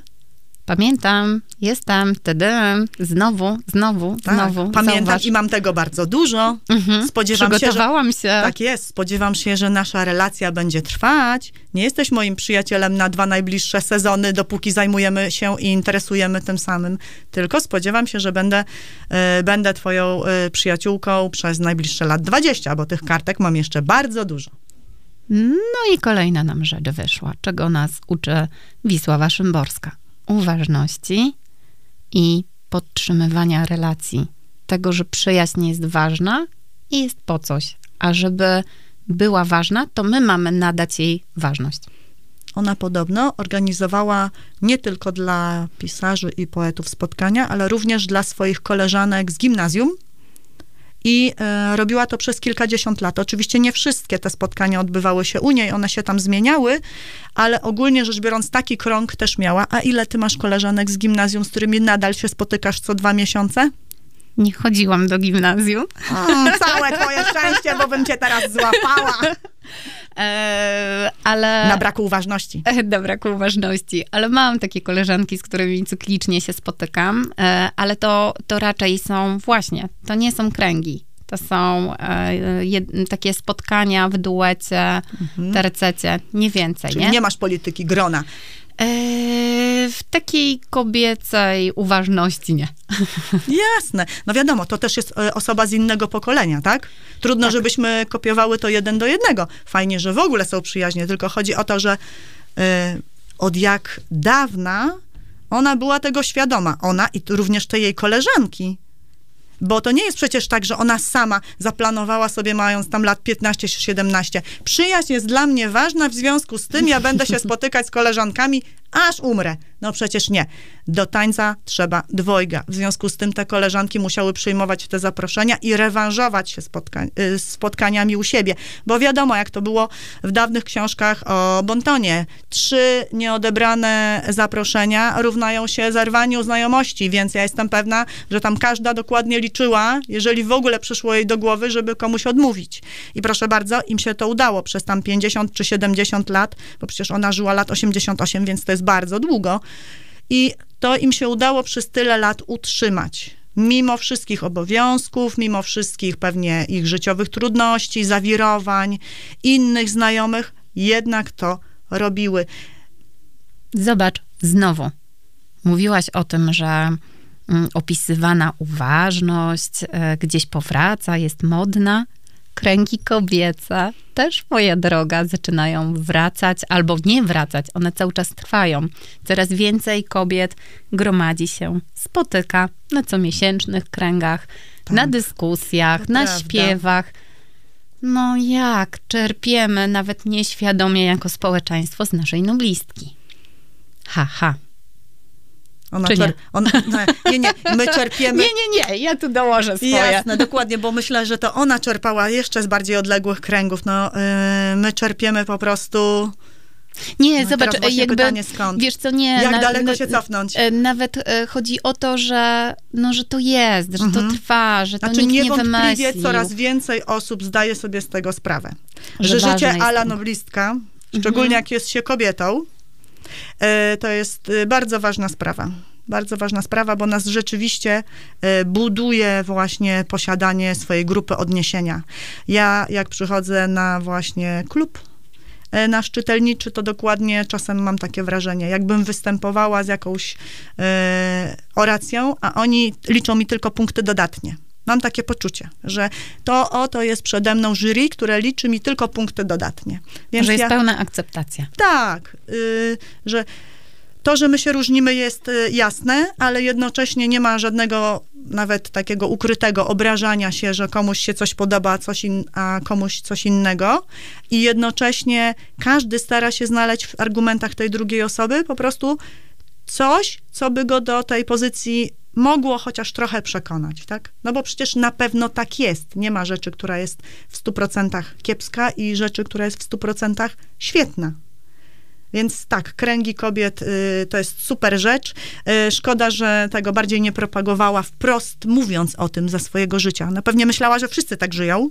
Speaker 2: Pamiętam, jestem, wtedy, znowu, znowu,
Speaker 3: Tak,
Speaker 2: znowu.
Speaker 3: pamiętam
Speaker 2: zauważ.
Speaker 3: i mam tego bardzo dużo.
Speaker 2: Mhm,
Speaker 3: Spodziewam się, że
Speaker 2: Przygotowałam się.
Speaker 3: Tak jest. Spodziewam się, że nasza relacja będzie trwać. Nie jesteś moim przyjacielem na dwa najbliższe sezony, dopóki zajmujemy się i interesujemy tym samym. Tylko spodziewam się, że będę, e, będę twoją e, przyjaciółką przez najbliższe lat 20, bo tych kartek mam jeszcze bardzo dużo.
Speaker 2: No i kolejna nam rzecz wyszła, czego nas uczy Wisława Szymborska. Uważności i podtrzymywania relacji. Tego, że przyjaźń jest ważna i jest po coś. A żeby była ważna, to my mamy nadać jej ważność.
Speaker 3: Ona podobno organizowała nie tylko dla pisarzy i poetów spotkania, ale również dla swoich koleżanek z gimnazjum. I e, robiła to przez kilkadziesiąt lat. Oczywiście nie wszystkie te spotkania odbywały się u niej, one się tam zmieniały, ale ogólnie rzecz biorąc taki krąg też miała. A ile ty masz koleżanek z gimnazjum, z którymi nadal się spotykasz co dwa miesiące?
Speaker 2: Nie chodziłam do gimnazjum.
Speaker 3: Mm, całe twoje szczęście, bo bym cię teraz złapała.
Speaker 2: Eee, ale...
Speaker 3: Na braku uważności.
Speaker 2: Na braku uważności, ale mam takie koleżanki, z którymi cyklicznie się spotykam, e, ale to, to raczej są właśnie, to nie są kręgi. To są e, jed, takie spotkania w duecie, tercecie, nie więcej,
Speaker 3: Czyli
Speaker 2: nie?
Speaker 3: nie masz polityki grona.
Speaker 2: E, w takiej kobiecej uważności nie.
Speaker 3: Jasne. No wiadomo, to też jest e, osoba z innego pokolenia, tak? Trudno, żebyśmy kopiowały to jeden do jednego. Fajnie, że w ogóle są przyjaźnie, tylko chodzi o to, że e, od jak dawna ona była tego świadoma. Ona i również te jej koleżanki. Bo to nie jest przecież tak, że ona sama zaplanowała sobie, mając tam lat 15 czy 17. Przyjaźń jest dla mnie ważna, w związku z tym ja będę się spotykać z koleżankami, aż umrę. No przecież nie. Do tańca trzeba dwojga. W związku z tym te koleżanki musiały przyjmować te zaproszenia i rewanżować się spotkań, y, spotkaniami u siebie. Bo wiadomo, jak to było w dawnych książkach o Bontonie. Trzy nieodebrane zaproszenia równają się zerwaniu znajomości, więc ja jestem pewna, że tam każda dokładnie liczyła, jeżeli w ogóle przyszło jej do głowy, żeby komuś odmówić. I proszę bardzo, im się to udało przez tam 50 czy 70 lat, bo przecież ona żyła lat 88, więc to jest bardzo długo. I to im się udało przez tyle lat utrzymać. Mimo wszystkich obowiązków, mimo wszystkich pewnie ich życiowych trudności, zawirowań, innych znajomych, jednak to robiły.
Speaker 2: Zobacz, znowu. Mówiłaś o tym, że mm, opisywana uważność e, gdzieś powraca, jest modna. Kręgi kobiece też, moja droga, zaczynają wracać albo nie wracać. One cały czas trwają. Coraz więcej kobiet gromadzi się, spotyka na comiesięcznych kręgach, na dyskusjach,
Speaker 3: To
Speaker 2: na
Speaker 3: prawda.
Speaker 2: śpiewach. No jak czerpiemy, nawet nieświadomie jako społeczeństwo, z naszej noblistki. Ha, ha.
Speaker 3: Ona
Speaker 2: Czy nie?
Speaker 3: ona, nie, nie, nie, my czerpiemy.
Speaker 2: Nie, nie, nie, ja tu dołożę swoje.
Speaker 3: Jasne, dokładnie, bo myślę, że to ona czerpała jeszcze z bardziej odległych kręgów. No, yy, my czerpiemy po prostu.
Speaker 2: Nie,
Speaker 3: No
Speaker 2: zobacz, jakby,
Speaker 3: pytanie,
Speaker 2: wiesz co, nie.
Speaker 3: Jak
Speaker 2: na-
Speaker 3: daleko się cofnąć?
Speaker 2: e, Nawet e, chodzi o to, że, no, że to jest, że to
Speaker 3: Mhm.
Speaker 2: trwa, że to
Speaker 3: Znaczy
Speaker 2: nikt nie wymyślił.
Speaker 3: coraz więcej osób zdaje sobie z tego sprawę.
Speaker 2: Że
Speaker 3: Że, życie ala
Speaker 2: to.
Speaker 3: noblistka, szczególnie jak jest się kobietą, to jest e, bardzo ważna sprawa. Bardzo ważna sprawa, bo nas rzeczywiście e, buduje właśnie posiadanie swojej grupy odniesienia. Ja, jak przychodzę na właśnie klub e, nasz czytelniczy, to dokładnie czasem mam takie wrażenie, jakbym występowała z jakąś e, oracją, a oni liczą mi tylko punkty dodatnie. Mam takie poczucie, że to oto jest przede mną jury, które liczy mi tylko punkty dodatnie. Więc
Speaker 2: że jest
Speaker 3: ja,
Speaker 2: pełna akceptacja.
Speaker 3: tak, y, że to, że my się różnimy jest y, jasne, ale jednocześnie nie ma żadnego nawet takiego ukrytego obrażania się, że komuś się coś podoba, coś in, a komuś coś innego. I jednocześnie każdy stara się znaleźć w argumentach tej drugiej osoby po prostu coś, co by go do tej pozycji mogło chociaż trochę przekonać, tak? No bo przecież na pewno tak jest. Nie ma rzeczy, która jest w 100% kiepska i rzeczy, która jest w 100% świetna. Więc tak, kręgi kobiet y, to jest super rzecz. Y, szkoda, że tego bardziej nie propagowała wprost, mówiąc o tym za swojego życia. Na pewnie myślała, że wszyscy tak żyją,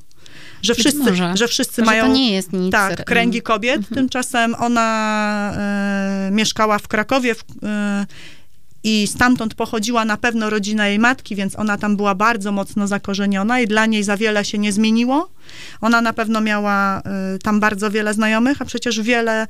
Speaker 3: że
Speaker 2: Być
Speaker 3: wszyscy,
Speaker 2: może.
Speaker 3: że wszyscy mają
Speaker 2: to nie jest nic.
Speaker 3: tak, kręgi
Speaker 2: mm,
Speaker 3: kobiet. Tymczasem ona e, mieszkała w Krakowie w, e, i stamtąd pochodziła na pewno rodzina jej matki, więc ona tam była bardzo mocno zakorzeniona i dla niej za wiele się nie zmieniło. Ona na pewno miała e, tam bardzo wiele znajomych, a przecież wiele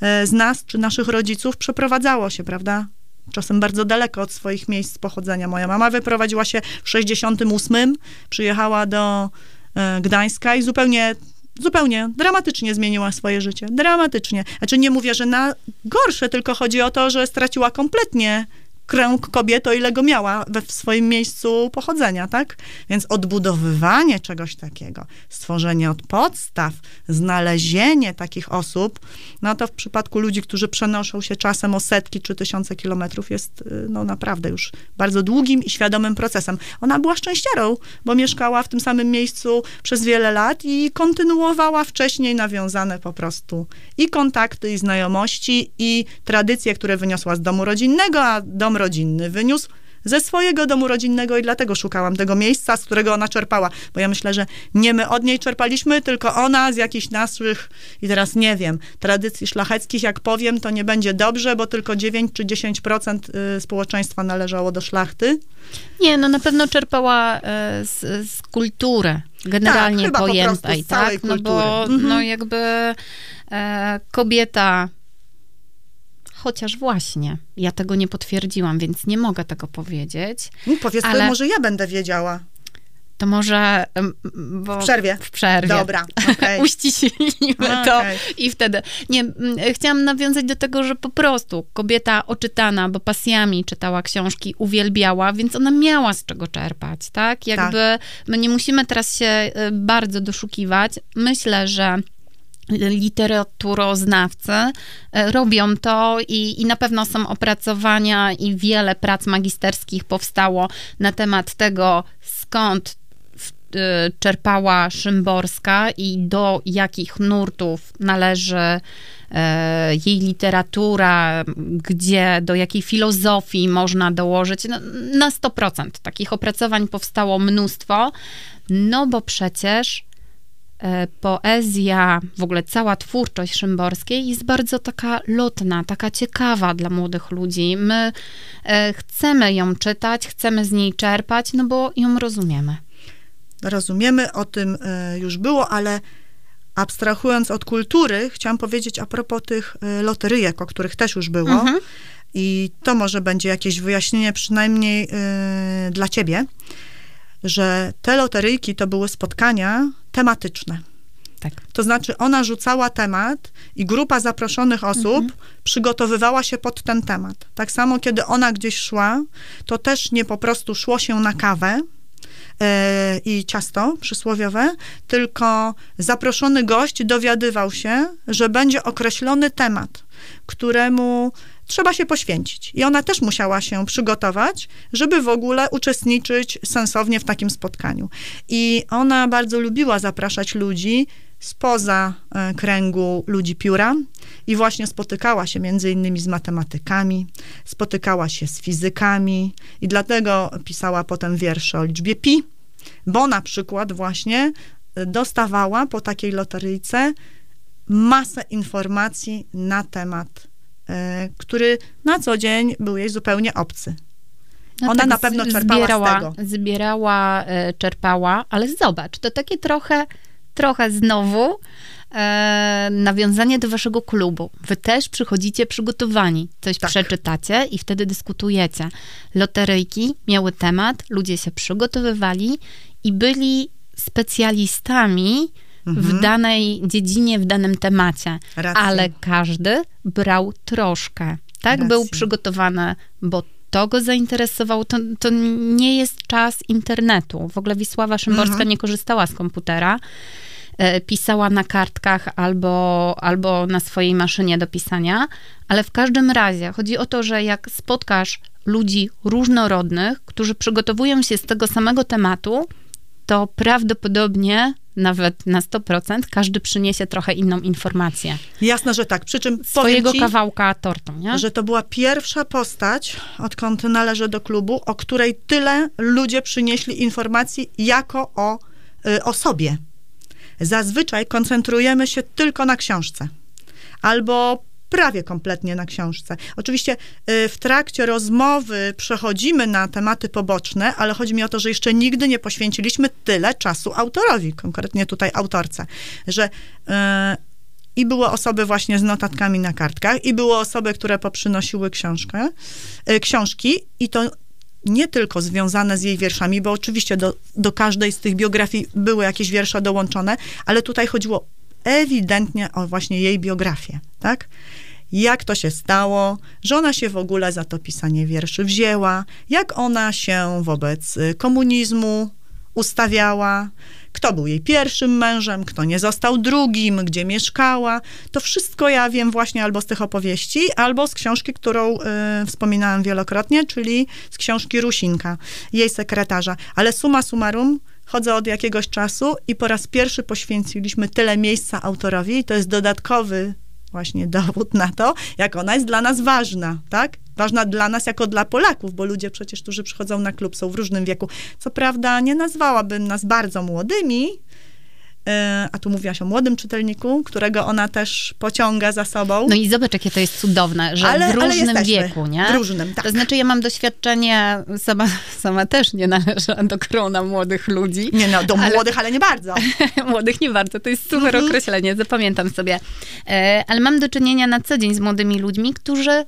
Speaker 3: e, z nas czy naszych rodziców przeprowadzało się, prawda? Czasem bardzo daleko od swoich miejsc pochodzenia. Moja mama wyprowadziła się w 68, przyjechała do e, Gdańska i zupełnie zupełnie dramatycznie zmieniła swoje życie. Dramatycznie. Znaczy nie mówię, że na gorsze, tylko chodzi o to, że straciła kompletnie krąg kobiet, o ile go miała we w swoim miejscu pochodzenia, tak? Więc odbudowywanie czegoś takiego, stworzenie od podstaw, znalezienie takich osób, no to w przypadku ludzi, którzy przenoszą się czasem o setki czy tysiące kilometrów, jest y, no naprawdę już bardzo długim i świadomym procesem. Ona była szczęściarą, bo mieszkała w tym samym miejscu przez wiele lat i kontynuowała wcześniej nawiązane po prostu i kontakty, i znajomości, i tradycje, które wyniosła z domu rodzinnego, a dom rodzinny wyniósł ze swojego domu rodzinnego i dlatego szukałam tego miejsca, z którego ona czerpała, bo ja myślę, że nie my od niej czerpaliśmy, tylko ona z jakichś naszych, i teraz nie wiem, tradycji szlacheckich, jak powiem, to nie będzie dobrze, bo tylko 9 czy 10% y, społeczeństwa należało do szlachty.
Speaker 2: Nie, no na pewno czerpała e, z, z kultury generalnie
Speaker 3: po prostu
Speaker 2: pojętej,
Speaker 3: całej
Speaker 2: tak? No bo
Speaker 3: kultury. Mhm.
Speaker 2: no jakby e, kobieta chociaż właśnie, ja tego nie potwierdziłam, więc nie mogę tego powiedzieć.
Speaker 3: No, powiedz, to
Speaker 2: Ale-
Speaker 3: może ja będę wiedziała.
Speaker 2: To może... Bo
Speaker 3: W przerwie.
Speaker 2: W przerwie.
Speaker 3: Dobra, okej.
Speaker 2: Uściślimy to
Speaker 3: Okej.
Speaker 2: i wtedy. Nie, chciałam nawiązać do tego, że po prostu kobieta oczytana, bo pasjami czytała książki, uwielbiała, więc ona miała z czego czerpać, tak? Jakby my nie musimy teraz się y, bardzo doszukiwać. Myślę, że literaturoznawcy y, robią to i, i na pewno są opracowania i wiele prac magisterskich powstało na temat tego, skąd y, czerpała Szymborska i do jakich nurtów należy e, jej literatura, gdzie, do jakiej filozofii można dołożyć. No, na 100% takich opracowań powstało mnóstwo, no bo przecież e, poezja, w ogóle cała twórczość Szymborskiej jest bardzo taka lotna, taka ciekawa dla młodych ludzi. My e, chcemy ją czytać, chcemy z niej czerpać, no bo ją rozumiemy.
Speaker 3: Rozumiemy, o tym e, już było, ale abstrahując od kultury, chciałam powiedzieć a propos tych e, loteryjek, o których też już było.
Speaker 2: Mhm.
Speaker 3: I to może będzie jakieś wyjaśnienie, przynajmniej e, dla ciebie, że te loteryjki to były spotkania tematyczne.
Speaker 2: Tak.
Speaker 3: To znaczy, ona rzucała temat i grupa zaproszonych osób przygotowywała się pod ten temat. Tak samo, kiedy ona gdzieś szła, to też nie po prostu szło się na kawę e, i ciasto przysłowiowe, tylko zaproszony gość dowiadywał się, że będzie określony temat, któremu trzeba się poświęcić. I ona też musiała się przygotować, żeby w ogóle uczestniczyć sensownie w takim spotkaniu. I ona bardzo lubiła zapraszać ludzi spoza e, kręgu ludzi pióra i właśnie spotykała się między innymi z matematykami, spotykała się z fizykami i dlatego pisała potem wiersze o liczbie pi, bo na przykład właśnie e, dostawała po takiej loteryjce masę informacji na temat, który na co dzień był jej zupełnie obcy.
Speaker 2: No
Speaker 3: Ona
Speaker 2: tak
Speaker 3: na pewno
Speaker 2: z-
Speaker 3: czerpała z
Speaker 2: zbierała,
Speaker 3: tego.
Speaker 2: Zbierała, e, czerpała, ale zobacz, to takie trochę, trochę znowu e, nawiązanie do waszego klubu. Wy też przychodzicie przygotowani, coś
Speaker 3: Tak.
Speaker 2: przeczytacie i wtedy dyskutujecie. Loteryjki miały temat, ludzie się przygotowywali i byli specjalistami w danej dziedzinie, w danym temacie.
Speaker 3: Mhm. Racja.
Speaker 2: Ale każdy brał troszkę. Tak
Speaker 3: Racja.
Speaker 2: był przygotowany, bo to go zainteresowało. To, to nie jest czas internetu. W ogóle Wisława Szymborska
Speaker 3: Mhm.
Speaker 2: nie korzystała z komputera. E, Pisała na kartkach albo, albo na swojej maszynie do pisania, ale w każdym razie chodzi o to, że jak spotkasz ludzi różnorodnych, którzy przygotowują się z tego samego tematu, to prawdopodobnie nawet na 100% każdy przyniesie trochę inną informację.
Speaker 3: Jasne, że tak. Przy czym
Speaker 2: Swojego
Speaker 3: ci,
Speaker 2: kawałka tortu, nie?
Speaker 3: że to była pierwsza postać, odkąd należę do klubu, o której tyle ludzie przynieśli informacji jako o y, osobie. Zazwyczaj koncentrujemy się tylko na książce. Albo prawie kompletnie na książce. Oczywiście y, w trakcie rozmowy przechodzimy na tematy poboczne, ale chodzi mi o to, że jeszcze nigdy nie poświęciliśmy tyle czasu autorowi, konkretnie tutaj autorce, że y, i były osoby właśnie z notatkami na kartkach, i były osoby, które poprzynosiły książkę, y, książki, i to nie tylko związane z jej wierszami, bo oczywiście do, do każdej z tych biografii były jakieś wiersze dołączone, ale tutaj chodziło ewidentnie o właśnie jej biografię, tak? Jak to się stało, że ona się w ogóle za to pisanie wierszy wzięła, jak ona się wobec y, komunizmu ustawiała, kto był jej pierwszym mężem, kto nie został drugim, gdzie mieszkała. To wszystko ja wiem właśnie albo z tych opowieści, albo z książki, którą y, wspominałam wielokrotnie, czyli z książki Rusinka, jej sekretarza. Ale suma summarum, chodzę od jakiegoś czasu i po raz pierwszy poświęciliśmy tyle miejsca autorowi i to jest dodatkowy właśnie dowód na to, jak ona jest dla nas ważna, tak? Ważna dla nas jako dla Polaków, bo ludzie przecież, którzy przychodzą na klub, są w różnym wieku. Co prawda nie nazwałabym nas bardzo młodymi, a tu mówiłaś o młodym czytelniku, którego ona też pociąga za sobą.
Speaker 2: No i zobacz, jakie to jest cudowne, że
Speaker 3: Ale-
Speaker 2: w różnym wieku, nie?
Speaker 3: W różnym, tak.
Speaker 2: To znaczy, ja mam doświadczenie, sama, sama też nie należę do grona młodych ludzi.
Speaker 3: Nie no, do
Speaker 2: ale-
Speaker 3: młodych, ale nie bardzo.
Speaker 2: Młodych nie bardzo, to jest super
Speaker 3: Mhm.
Speaker 2: określenie, zapamiętam sobie. E, ale mam do czynienia na co dzień z młodymi ludźmi, którzy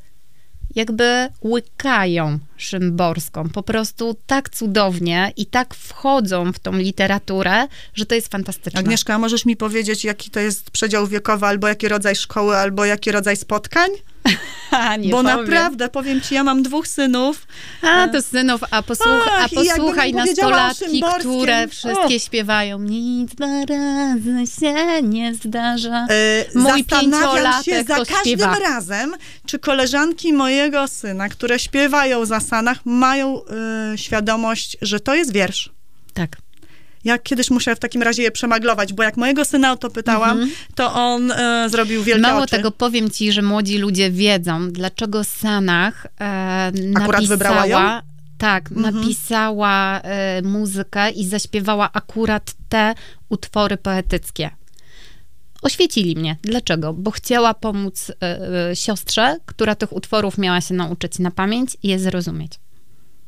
Speaker 2: jakby łykają szymborską, po prostu tak cudownie i tak wchodzą w tą literaturę, że to jest fantastyczne.
Speaker 3: Agnieszka, a możesz mi powiedzieć, jaki to jest przedział wiekowy, albo jaki rodzaj szkoły, albo jaki rodzaj spotkań?
Speaker 2: Ha, nie
Speaker 3: Bo
Speaker 2: powiem.
Speaker 3: naprawdę, powiem ci, ja mam dwóch synów,
Speaker 2: A, to synów, a, posłuch,
Speaker 3: Ach,
Speaker 2: a posłuchaj nastolatki, które wszystkie
Speaker 3: O.
Speaker 2: śpiewają Nic dwa razy się nie zdarza.
Speaker 3: Yy,
Speaker 2: Mój
Speaker 3: Zastanawiam się
Speaker 2: pięciolatek
Speaker 3: za każdym
Speaker 2: śpiewa.
Speaker 3: razem, czy koleżanki mojego syna, które śpiewają za Sanach, mają yy, świadomość, że to jest wiersz.
Speaker 2: Tak.
Speaker 3: Ja kiedyś muszę w takim razie je przemaglować, bo jak mojego syna o to pytałam, to on yy, zrobił wielkie.
Speaker 2: Mało
Speaker 3: oczy.
Speaker 2: tego, powiem ci, że młodzi ludzie wiedzą, dlaczego Sanach e,
Speaker 3: Akurat wybrała
Speaker 2: napisała...
Speaker 3: ją?
Speaker 2: Tak, napisała e, muzykę i zaśpiewała akurat te utwory poetyckie. Oświecili mnie. Dlaczego? Bo chciała pomóc e, e, siostrze, która tych utworów miała się nauczyć na pamięć i je zrozumieć.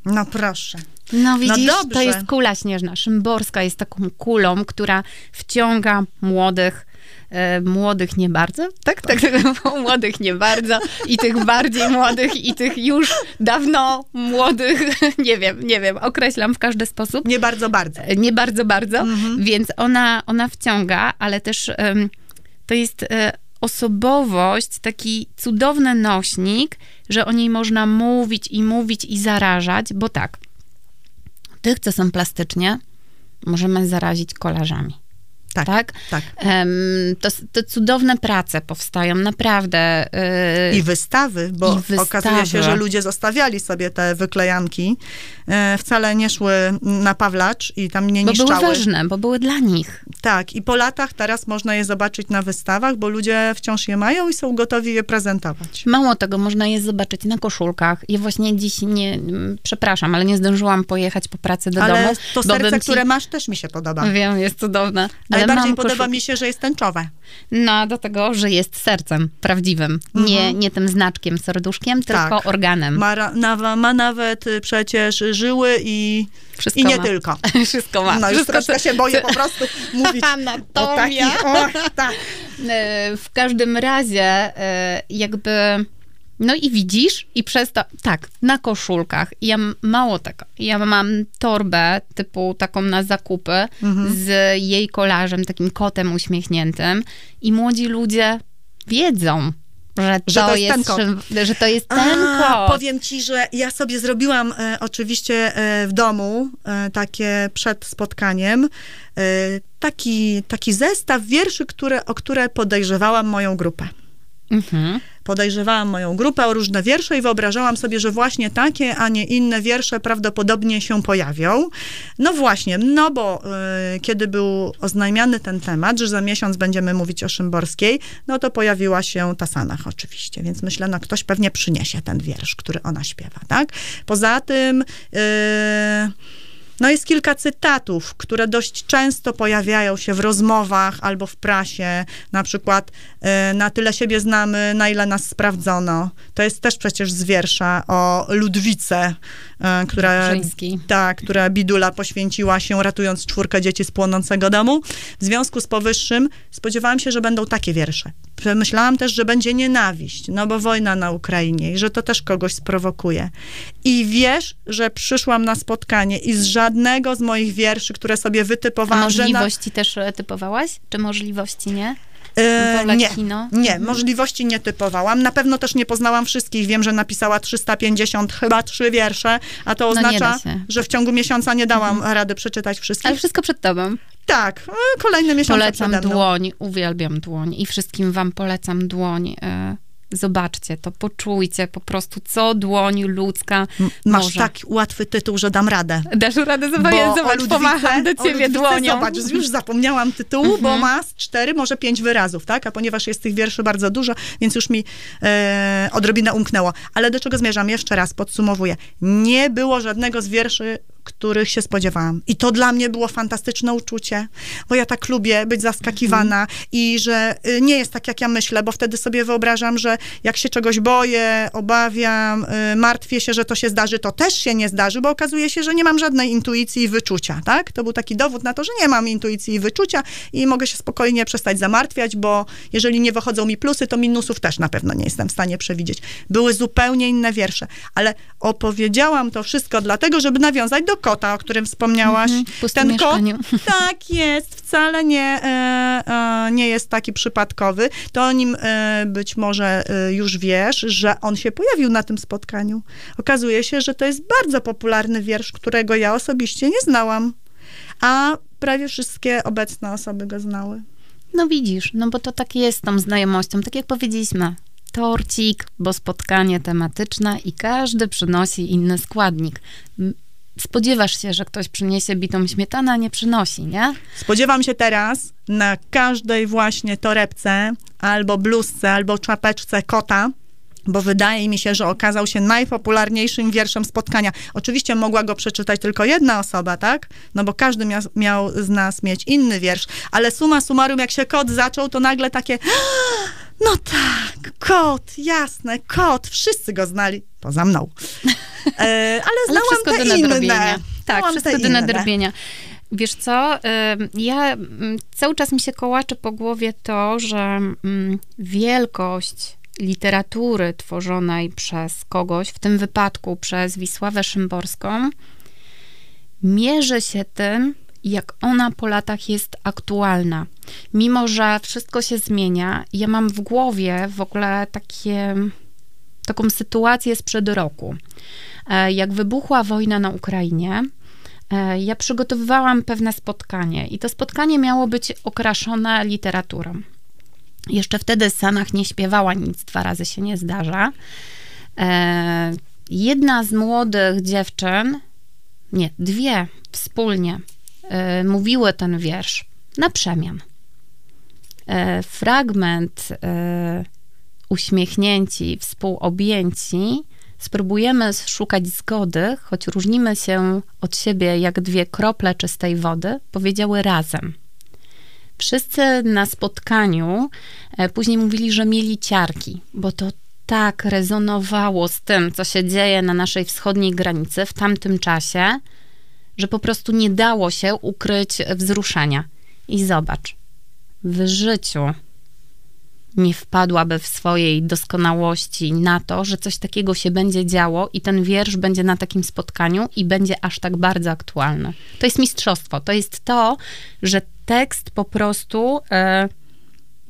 Speaker 3: No proszę.
Speaker 2: No widzisz, to
Speaker 3: dobrze.
Speaker 2: jest kula śnieżna. Szymborska jest taką kulą, która wciąga młodych, e, młodych nie bardzo, tak? Tak, tak, młodych nie bardzo i tych bardziej młodych i tych już dawno młodych, nie wiem, nie wiem, określam w każdy sposób.
Speaker 3: Nie bardzo, bardzo.
Speaker 2: Nie bardzo, bardzo, więc ona, ona wciąga, ale też em, to jest e, osobowość, taki cudowny nośnik, że o niej można mówić i mówić i zarażać, bo tak, tych, co są plastycznie, możemy zarazić kolarzami.
Speaker 3: Tak,
Speaker 2: Tak?
Speaker 3: tak.
Speaker 2: To, to cudowne prace powstają, naprawdę. y,
Speaker 3: I wystawy, bo
Speaker 2: I wystawy.
Speaker 3: okazuje się, że ludzie zostawiali sobie te wyklejanki, e, wcale nie szły na Pawlacz i tam nie
Speaker 2: bo były
Speaker 3: niszczały.
Speaker 2: ważne, bo były dla nich.
Speaker 3: Tak, i po latach teraz można je zobaczyć na wystawach, bo ludzie wciąż je mają i są gotowi je prezentować.
Speaker 2: Mało tego, można je zobaczyć na koszulkach. Ja właśnie dziś nie, przepraszam, ale nie zdążyłam pojechać po pracy do
Speaker 3: Ale
Speaker 2: domu.
Speaker 3: to
Speaker 2: bo bym
Speaker 3: serce,
Speaker 2: ci-
Speaker 3: które masz, też mi się podoba.
Speaker 2: Wiem, jest cudowne. Ale
Speaker 3: Najbardziej podoba mi się, że jest tęczowe.
Speaker 2: No, do tego, że jest sercem prawdziwym. Nie, nie tym znaczkiem, serduszkiem, tylko
Speaker 3: Mhm. Tak.
Speaker 2: organem.
Speaker 3: Ma, na, ma nawet y, przecież żyły i,
Speaker 2: Wszystko
Speaker 3: i nie
Speaker 2: ma.
Speaker 3: tylko.
Speaker 2: Wszystko ma.
Speaker 3: No już
Speaker 2: Wszystko,
Speaker 3: troszkę się boję po prostu mówić o
Speaker 2: Anatomia.
Speaker 3: takich... O, tak.
Speaker 2: E, W każdym razie, e, jakby. No i widzisz, i przez to, tak, na koszulkach. Ja mało tego. Ja mam torbę typu taką na zakupy
Speaker 3: Mhm.
Speaker 2: z jej kolarzem, takim kotem uśmiechniętym, i młodzi ludzie wiedzą, że to,
Speaker 3: Że to jest
Speaker 2: jest,
Speaker 3: ten kot.
Speaker 2: że, że to jest ten
Speaker 3: A,
Speaker 2: kot.
Speaker 3: Powiem ci, że ja sobie zrobiłam e, oczywiście e, w domu e, takie przed spotkaniem e, taki, taki zestaw wierszy, które, o które podejrzewałam moją grupę.
Speaker 2: Mhm.
Speaker 3: Podejrzewałam moją grupę o różne wiersze i wyobrażałam sobie, że właśnie takie, a nie inne wiersze prawdopodobnie się pojawią. No właśnie, no bo y, kiedy był oznajmiany ten temat, że za miesiąc będziemy mówić o Szymborskiej, no to pojawiła się ta Sanach oczywiście, więc myślę, no ktoś pewnie przyniesie ten wiersz, który ona śpiewa, tak? Poza tym... y, no jest kilka cytatów, które dość często pojawiają się w rozmowach albo w prasie, na przykład e, na tyle siebie znamy, na ile nas sprawdzono. To jest też przecież z wiersza o Ludwice, e, która, tak, która Bidula poświęciła się ratując czwórkę dzieci z płonącego domu. W związku z powyższym spodziewałam się, że będą takie wiersze. Myślałam też, że będzie nienawiść, no bo wojna na Ukrainie i że to też kogoś sprowokuje. I wiesz, że przyszłam na spotkanie i z żadnego z moich wierszy, które sobie
Speaker 2: A
Speaker 3: wytypowałam, na,
Speaker 2: możliwości też e, typowałaś? Czy możliwości nie?
Speaker 3: E,
Speaker 2: Wolę
Speaker 3: nie,
Speaker 2: kino?
Speaker 3: nie,
Speaker 2: Mhm.
Speaker 3: możliwości nie typowałam. Na pewno też nie poznałam wszystkich. Wiem, że napisała 350, chyba trzy wiersze, a to
Speaker 2: No
Speaker 3: oznacza.
Speaker 2: Mhm.
Speaker 3: że w ciągu miesiąca nie dałam rady przeczytać wszystkich.
Speaker 2: Ale wszystko przed tobą.
Speaker 3: Tak, e, kolejne miesiące
Speaker 2: Polecam dłoń, uwielbiam dłoń i wszystkim wam polecam dłoń. E, Zobaczcie to, poczujcie po prostu, co dłoń ludzka
Speaker 3: Masz
Speaker 2: może.
Speaker 3: tak łatwy tytuł, że dam radę.
Speaker 2: Dasz radę
Speaker 3: Bo
Speaker 2: zobacz,
Speaker 3: Ludwice-
Speaker 2: pomacham do ciebie
Speaker 3: Ludwice,
Speaker 2: dłonią.
Speaker 3: Zobacz, już zapomniałam tytułu, bo ma z cztery, może pięć wyrazów, tak? A ponieważ jest tych wierszy bardzo dużo, więc już mi e, odrobinę umknęło. Ale do czego zmierzam? Jeszcze raz podsumowuję. Nie było żadnego z wierszy, których się spodziewałam. I to dla mnie było fantastyczne uczucie, bo ja tak lubię być zaskakiwana i że y, nie jest tak, jak ja myślę, bo wtedy sobie wyobrażam, że jak się czegoś boję, obawiam, y, martwię się, że to się zdarzy, to też się nie zdarzy, bo okazuje się, że nie mam żadnej intuicji i wyczucia, tak? To był taki dowód na to, że nie mam intuicji i wyczucia i mogę się spokojnie przestać zamartwiać, bo jeżeli nie wychodzą mi plusy, to minusów też na pewno nie jestem w stanie przewidzieć. Były zupełnie inne wiersze, ale opowiedziałam to wszystko dlatego, żeby nawiązać do kota, o którym wspomniałaś.
Speaker 2: Mhm,
Speaker 3: Ten kot, tak jest, wcale nie, e, e, nie jest taki przypadkowy. To o nim e, być może już wiesz, że on się pojawił na tym spotkaniu. Okazuje się, że to jest bardzo popularny wiersz, którego ja osobiście nie znałam, a prawie wszystkie obecne osoby go znały.
Speaker 2: No widzisz, no bo to tak jest z tą znajomością, tak jak powiedzieliśmy. Torcik, bo spotkanie tematyczne i każdy przynosi inny składnik. Spodziewasz się, że ktoś przyniesie bitą śmietanę, a nie przynosi, nie?
Speaker 3: Spodziewam się teraz na każdej właśnie torebce, albo bluzce, albo czapeczce kota, bo wydaje mi się, że okazał się najpopularniejszym wierszem spotkania. Oczywiście mogła go przeczytać tylko jedna osoba, tak? No bo każdy miał, miał z nas mieć inny wiersz, ale suma summarum, jak się kot zaczął, to nagle takie no tak, kot, jasne, kot, wszyscy go znali, poza mną. E, ale
Speaker 2: Ale
Speaker 3: znałam
Speaker 2: wszystko
Speaker 3: te
Speaker 2: do
Speaker 3: inne.
Speaker 2: nadrobienia. Tak,
Speaker 3: Znałam
Speaker 2: wszystko do
Speaker 3: inne.
Speaker 2: nadrobienia. Wiesz co, ja ym, cały czas mi się kołacze po głowie to, że ym, wielkość literatury tworzonej przez kogoś, w tym wypadku przez Wisławę Szymborską, mierzy się tym, jak ona po latach jest aktualna. Mimo, że wszystko się zmienia, ja mam w głowie w ogóle takie, taką sytuację sprzed roku. E, Jak wybuchła wojna na Ukrainie, e, ja przygotowywałam pewne spotkanie i to spotkanie miało być okraszone literaturą. Jeszcze wtedy Sanach nie śpiewała nic, dwa razy się nie zdarza. E, Jedna z młodych dziewczyn, nie, dwie wspólnie mówiły ten wiersz na przemian. Fragment uśmiechnięci, współobjęci, spróbujemy szukać zgody, choć różnimy się od siebie jak dwie krople czystej wody, powiedziały razem. Wszyscy na spotkaniu e, później mówili, że mieli ciarki, bo to tak rezonowało z tym, co się dzieje na naszej wschodniej granicy w tamtym czasie, że po prostu nie dało się ukryć wzruszenia. I zobacz, w życiu nie wpadłaby w swojej doskonałości na to, że coś takiego się będzie działo i ten wiersz będzie na takim spotkaniu i będzie aż tak bardzo aktualny. To jest mistrzostwo. To jest to, że tekst po prostu e,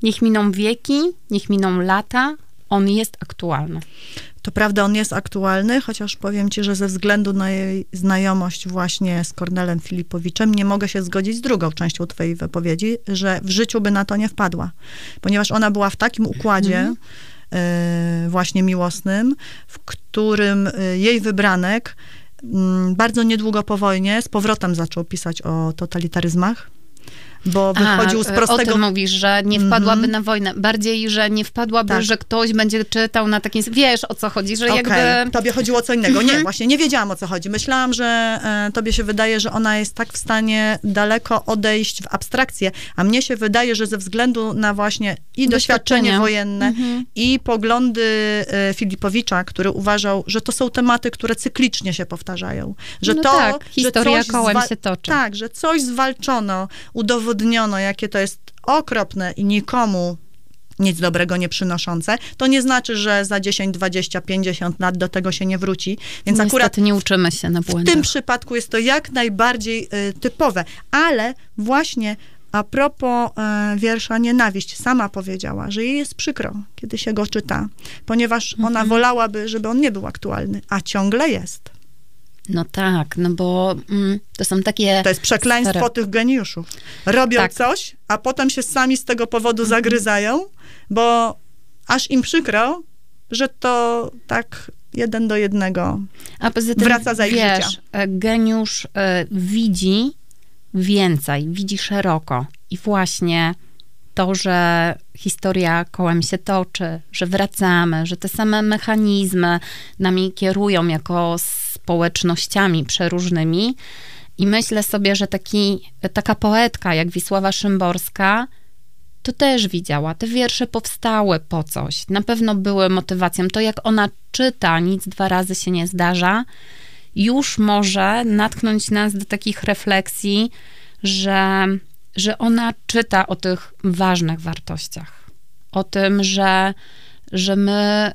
Speaker 2: niech miną wieki, niech miną lata, on jest aktualny.
Speaker 3: To prawda, on jest aktualny, chociaż powiem ci, że ze względu na jej znajomość właśnie z Kornelem Filipowiczem nie mogę się zgodzić z drugą częścią twojej wypowiedzi, że w życiu by na to nie wpadła. Ponieważ ona była w takim układzie e, właśnie miłosnym, w którym e, jej wybranek mm, bardzo niedługo po wojnie z powrotem zaczął pisać o totalitaryzmach, bo wychodził z
Speaker 2: A, e,
Speaker 3: prostego...
Speaker 2: O tym mówisz, że nie wpadłaby
Speaker 3: Mhm.
Speaker 2: na wojnę. Bardziej, że nie wpadłaby,
Speaker 3: Tak.
Speaker 2: że ktoś będzie czytał na takim... Wiesz, o co chodzi, że
Speaker 3: Okej,
Speaker 2: jakby...
Speaker 3: tobie chodziło o co innego. Nie,
Speaker 2: Mhm.
Speaker 3: właśnie nie wiedziałam o co chodzi. Myślałam, że e, tobie się wydaje, że ona jest tak w stanie daleko odejść w abstrakcję, a mnie się wydaje, że ze względu na właśnie i doświadczenie wojenne,
Speaker 2: Mhm.
Speaker 3: i poglądy e, Filipowicza, który uważał, że to są tematy, które cyklicznie się powtarzają. Że
Speaker 2: No
Speaker 3: to,
Speaker 2: tak,
Speaker 3: że
Speaker 2: historia
Speaker 3: coś
Speaker 2: kołem
Speaker 3: zwa-
Speaker 2: się toczy.
Speaker 3: Tak, że coś zwalczono, udowodniono, jakie to jest okropne i nikomu nic dobrego nie przynoszące, to nie znaczy, że za 10, 20, 50 lat do tego się nie wróci. Więc
Speaker 2: Niestety
Speaker 3: akurat
Speaker 2: nie uczymy się na
Speaker 3: w
Speaker 2: błędach.
Speaker 3: tym przypadku jest to jak najbardziej y, typowe. Ale właśnie a propos e, wiersza Nienawiść, sama powiedziała, że jej jest przykro, kiedy się go czyta, ponieważ
Speaker 2: Mhm.
Speaker 3: ona wolałaby, żeby on nie był aktualny, a ciągle jest.
Speaker 2: No tak, no bo mm, to są takie...
Speaker 3: To jest przekleństwo
Speaker 2: stare-
Speaker 3: tych geniuszów. Robią
Speaker 2: Tak.
Speaker 3: coś, a potem się sami z tego powodu zagryzają, bo aż im przykro, że to tak jeden do jednego.
Speaker 2: A poza tym,
Speaker 3: wraca za ich
Speaker 2: wiesz,
Speaker 3: życia.
Speaker 2: e, geniusz e, widzi więcej, widzi szeroko. I właśnie to, że historia kołem się toczy, że wracamy, że te same mechanizmy nami kierują jako społecznościami przeróżnymi. I myślę sobie, że taki, taka poetka jak Wisława Szymborska to też widziała. Te wiersze powstały po coś. Na pewno były motywacją. To, jak ona czyta, nic dwa razy się nie zdarza, już może natknąć nas do takich refleksji, że, że ona czyta o tych ważnych wartościach. O tym, że, że my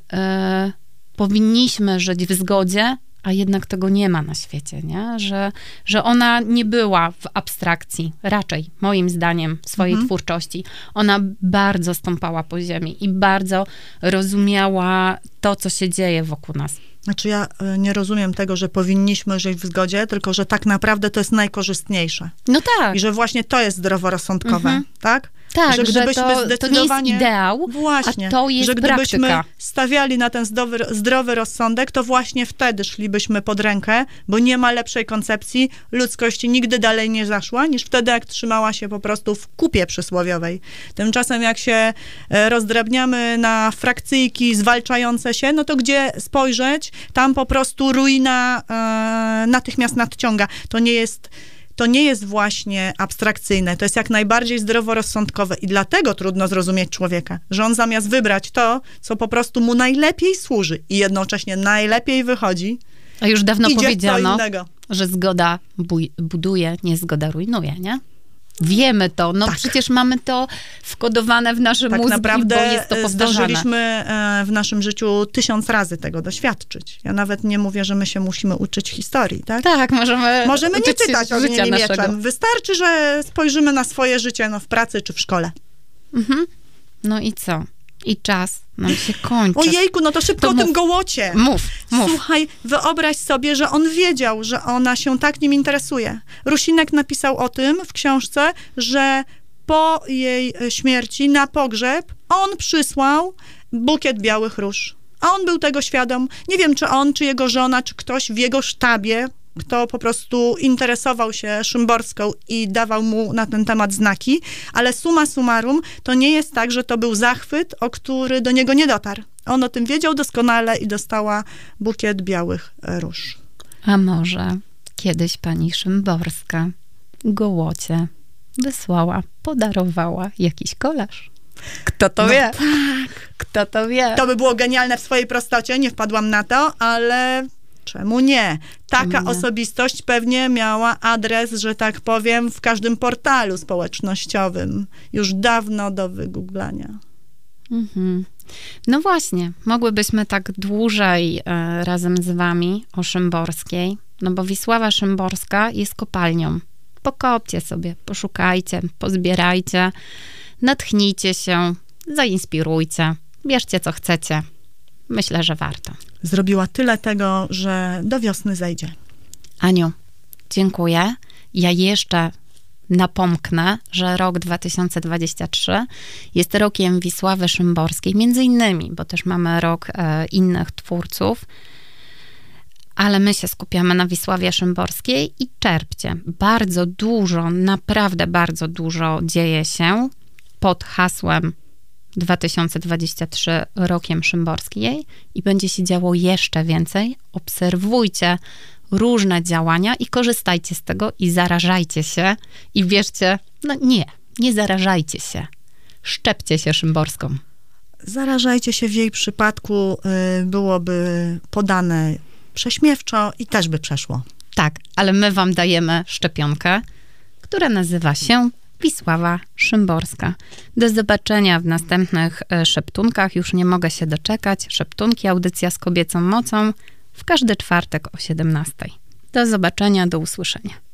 Speaker 2: y, powinniśmy żyć w zgodzie, a jednak tego nie ma na świecie, nie? Że, że ona nie była w abstrakcji, raczej, moim zdaniem, swojej
Speaker 3: Mhm.
Speaker 2: twórczości. Ona bardzo stąpała po ziemi i bardzo rozumiała to, co się dzieje wokół nas.
Speaker 3: Znaczy ja y, nie rozumiem tego, że powinniśmy żyć w zgodzie, tylko że tak naprawdę to jest najkorzystniejsze.
Speaker 2: No tak,
Speaker 3: I że właśnie to jest zdroworozsądkowe,
Speaker 2: Mhm.
Speaker 3: tak?
Speaker 2: tak,
Speaker 3: że
Speaker 2: że,
Speaker 3: gdybyśmy
Speaker 2: to, to nie jest
Speaker 3: zdecydowanie-
Speaker 2: ideał,
Speaker 3: Właśnie,
Speaker 2: a to jest
Speaker 3: że gdybyśmy
Speaker 2: praktyka.
Speaker 3: stawiali na ten zdrowy, zdrowy rozsądek, to właśnie wtedy szlibyśmy pod rękę, bo nie ma lepszej koncepcji. Ludzkość nigdy dalej nie zaszła, niż wtedy, jak trzymała się po prostu w kupie przysłowiowej. Tymczasem, jak się e, rozdrabniamy na frakcyjki zwalczające no to gdzie spojrzeć, tam po prostu ruina e, natychmiast nadciąga. To nie jest to nie jest właśnie abstrakcyjne, to jest jak najbardziej zdroworozsądkowe i dlatego trudno zrozumieć człowieka, że on zamiast wybrać to, co po prostu mu najlepiej służy i jednocześnie najlepiej wychodzi,
Speaker 2: A już dawno powiedziano, że zgoda buduje, nie zgoda rujnuje, nie? Wiemy to, no
Speaker 3: Tak.
Speaker 2: przecież mamy to wkodowane w naszym
Speaker 3: Tak
Speaker 2: mózgu,
Speaker 3: naprawdę
Speaker 2: bo jest to
Speaker 3: e,
Speaker 2: powtarzane.
Speaker 3: zdążyliśmy e, w naszym życiu tysiąc razy tego doświadczyć. Ja nawet nie mówię, że my się musimy uczyć historii, tak?
Speaker 2: Tak, możemy
Speaker 3: Możemy nie czytać o
Speaker 2: życia naszego.
Speaker 3: mieczem. Wystarczy, że spojrzymy na swoje życie no, w pracy czy w szkole.
Speaker 2: Mhm. No i co? I czas nam się kończy.
Speaker 3: Ojejku, no to szybko
Speaker 2: To
Speaker 3: o tym gołocie.
Speaker 2: Mów, mów.
Speaker 3: Słuchaj, wyobraź sobie, że on wiedział, że ona się tak nim interesuje. Rusinek napisał o tym w książce, że po jej e, śmierci na pogrzeb on przysłał bukiet białych róż. A on był tego świadom. Nie wiem, czy on, czy jego żona, czy ktoś w jego sztabie, kto po prostu interesował się Szymborską i dawał mu na ten temat znaki, ale summa summarum, to nie jest tak, że to był zachwyt, o który do niego nie dotarł. On o tym wiedział doskonale i dostała bukiet białych róż.
Speaker 2: A może kiedyś pani Szymborska Gołocie wysłała, podarowała jakiś kolarz? Kto to
Speaker 3: No
Speaker 2: wie? Kto to wie?
Speaker 3: To by było genialne w swojej prostocie, nie wpadłam na to, ale czemu nie? Taka
Speaker 2: Czemu nie?
Speaker 3: osobistość pewnie miała adres, że tak powiem, w każdym portalu społecznościowym. Już dawno do wygooglania.
Speaker 2: Mhm. No właśnie, mogłybyśmy tak dłużej e, razem z wami o Szymborskiej, no bo Wisława Szymborska jest kopalnią. Pokopcie sobie, poszukajcie, pozbierajcie, natchnijcie się, zainspirujcie, bierzcie co chcecie. Myślę, że warto.
Speaker 3: Zrobiła tyle tego, że do wiosny zejdzie.
Speaker 2: Aniu, dziękuję. Ja jeszcze napomknę, że rok 2023 jest rokiem Wisławy Szymborskiej, między innymi, bo też mamy rok e, innych twórców, ale my się skupiamy na Wisławie Szymborskiej i czerpcie. Bardzo dużo, naprawdę bardzo dużo dzieje się pod hasłem 2023 rokiem Szymborskiej i będzie się działo jeszcze więcej. Obserwujcie różne działania i korzystajcie z tego i zarażajcie się i wierzcie, no nie, nie zarażajcie się. Szczepcie się Szymborską.
Speaker 3: Zarażajcie się w jej przypadku, y, byłoby podane prześmiewczo i też by przeszło.
Speaker 2: Tak, ale my wam dajemy szczepionkę, która nazywa się Wisława Szymborska. Do zobaczenia w następnych e, szeptunkach. Już nie mogę się doczekać. Szeptunki, audycja z kobiecą mocą w każdy czwartek o 17. Do zobaczenia, do usłyszenia.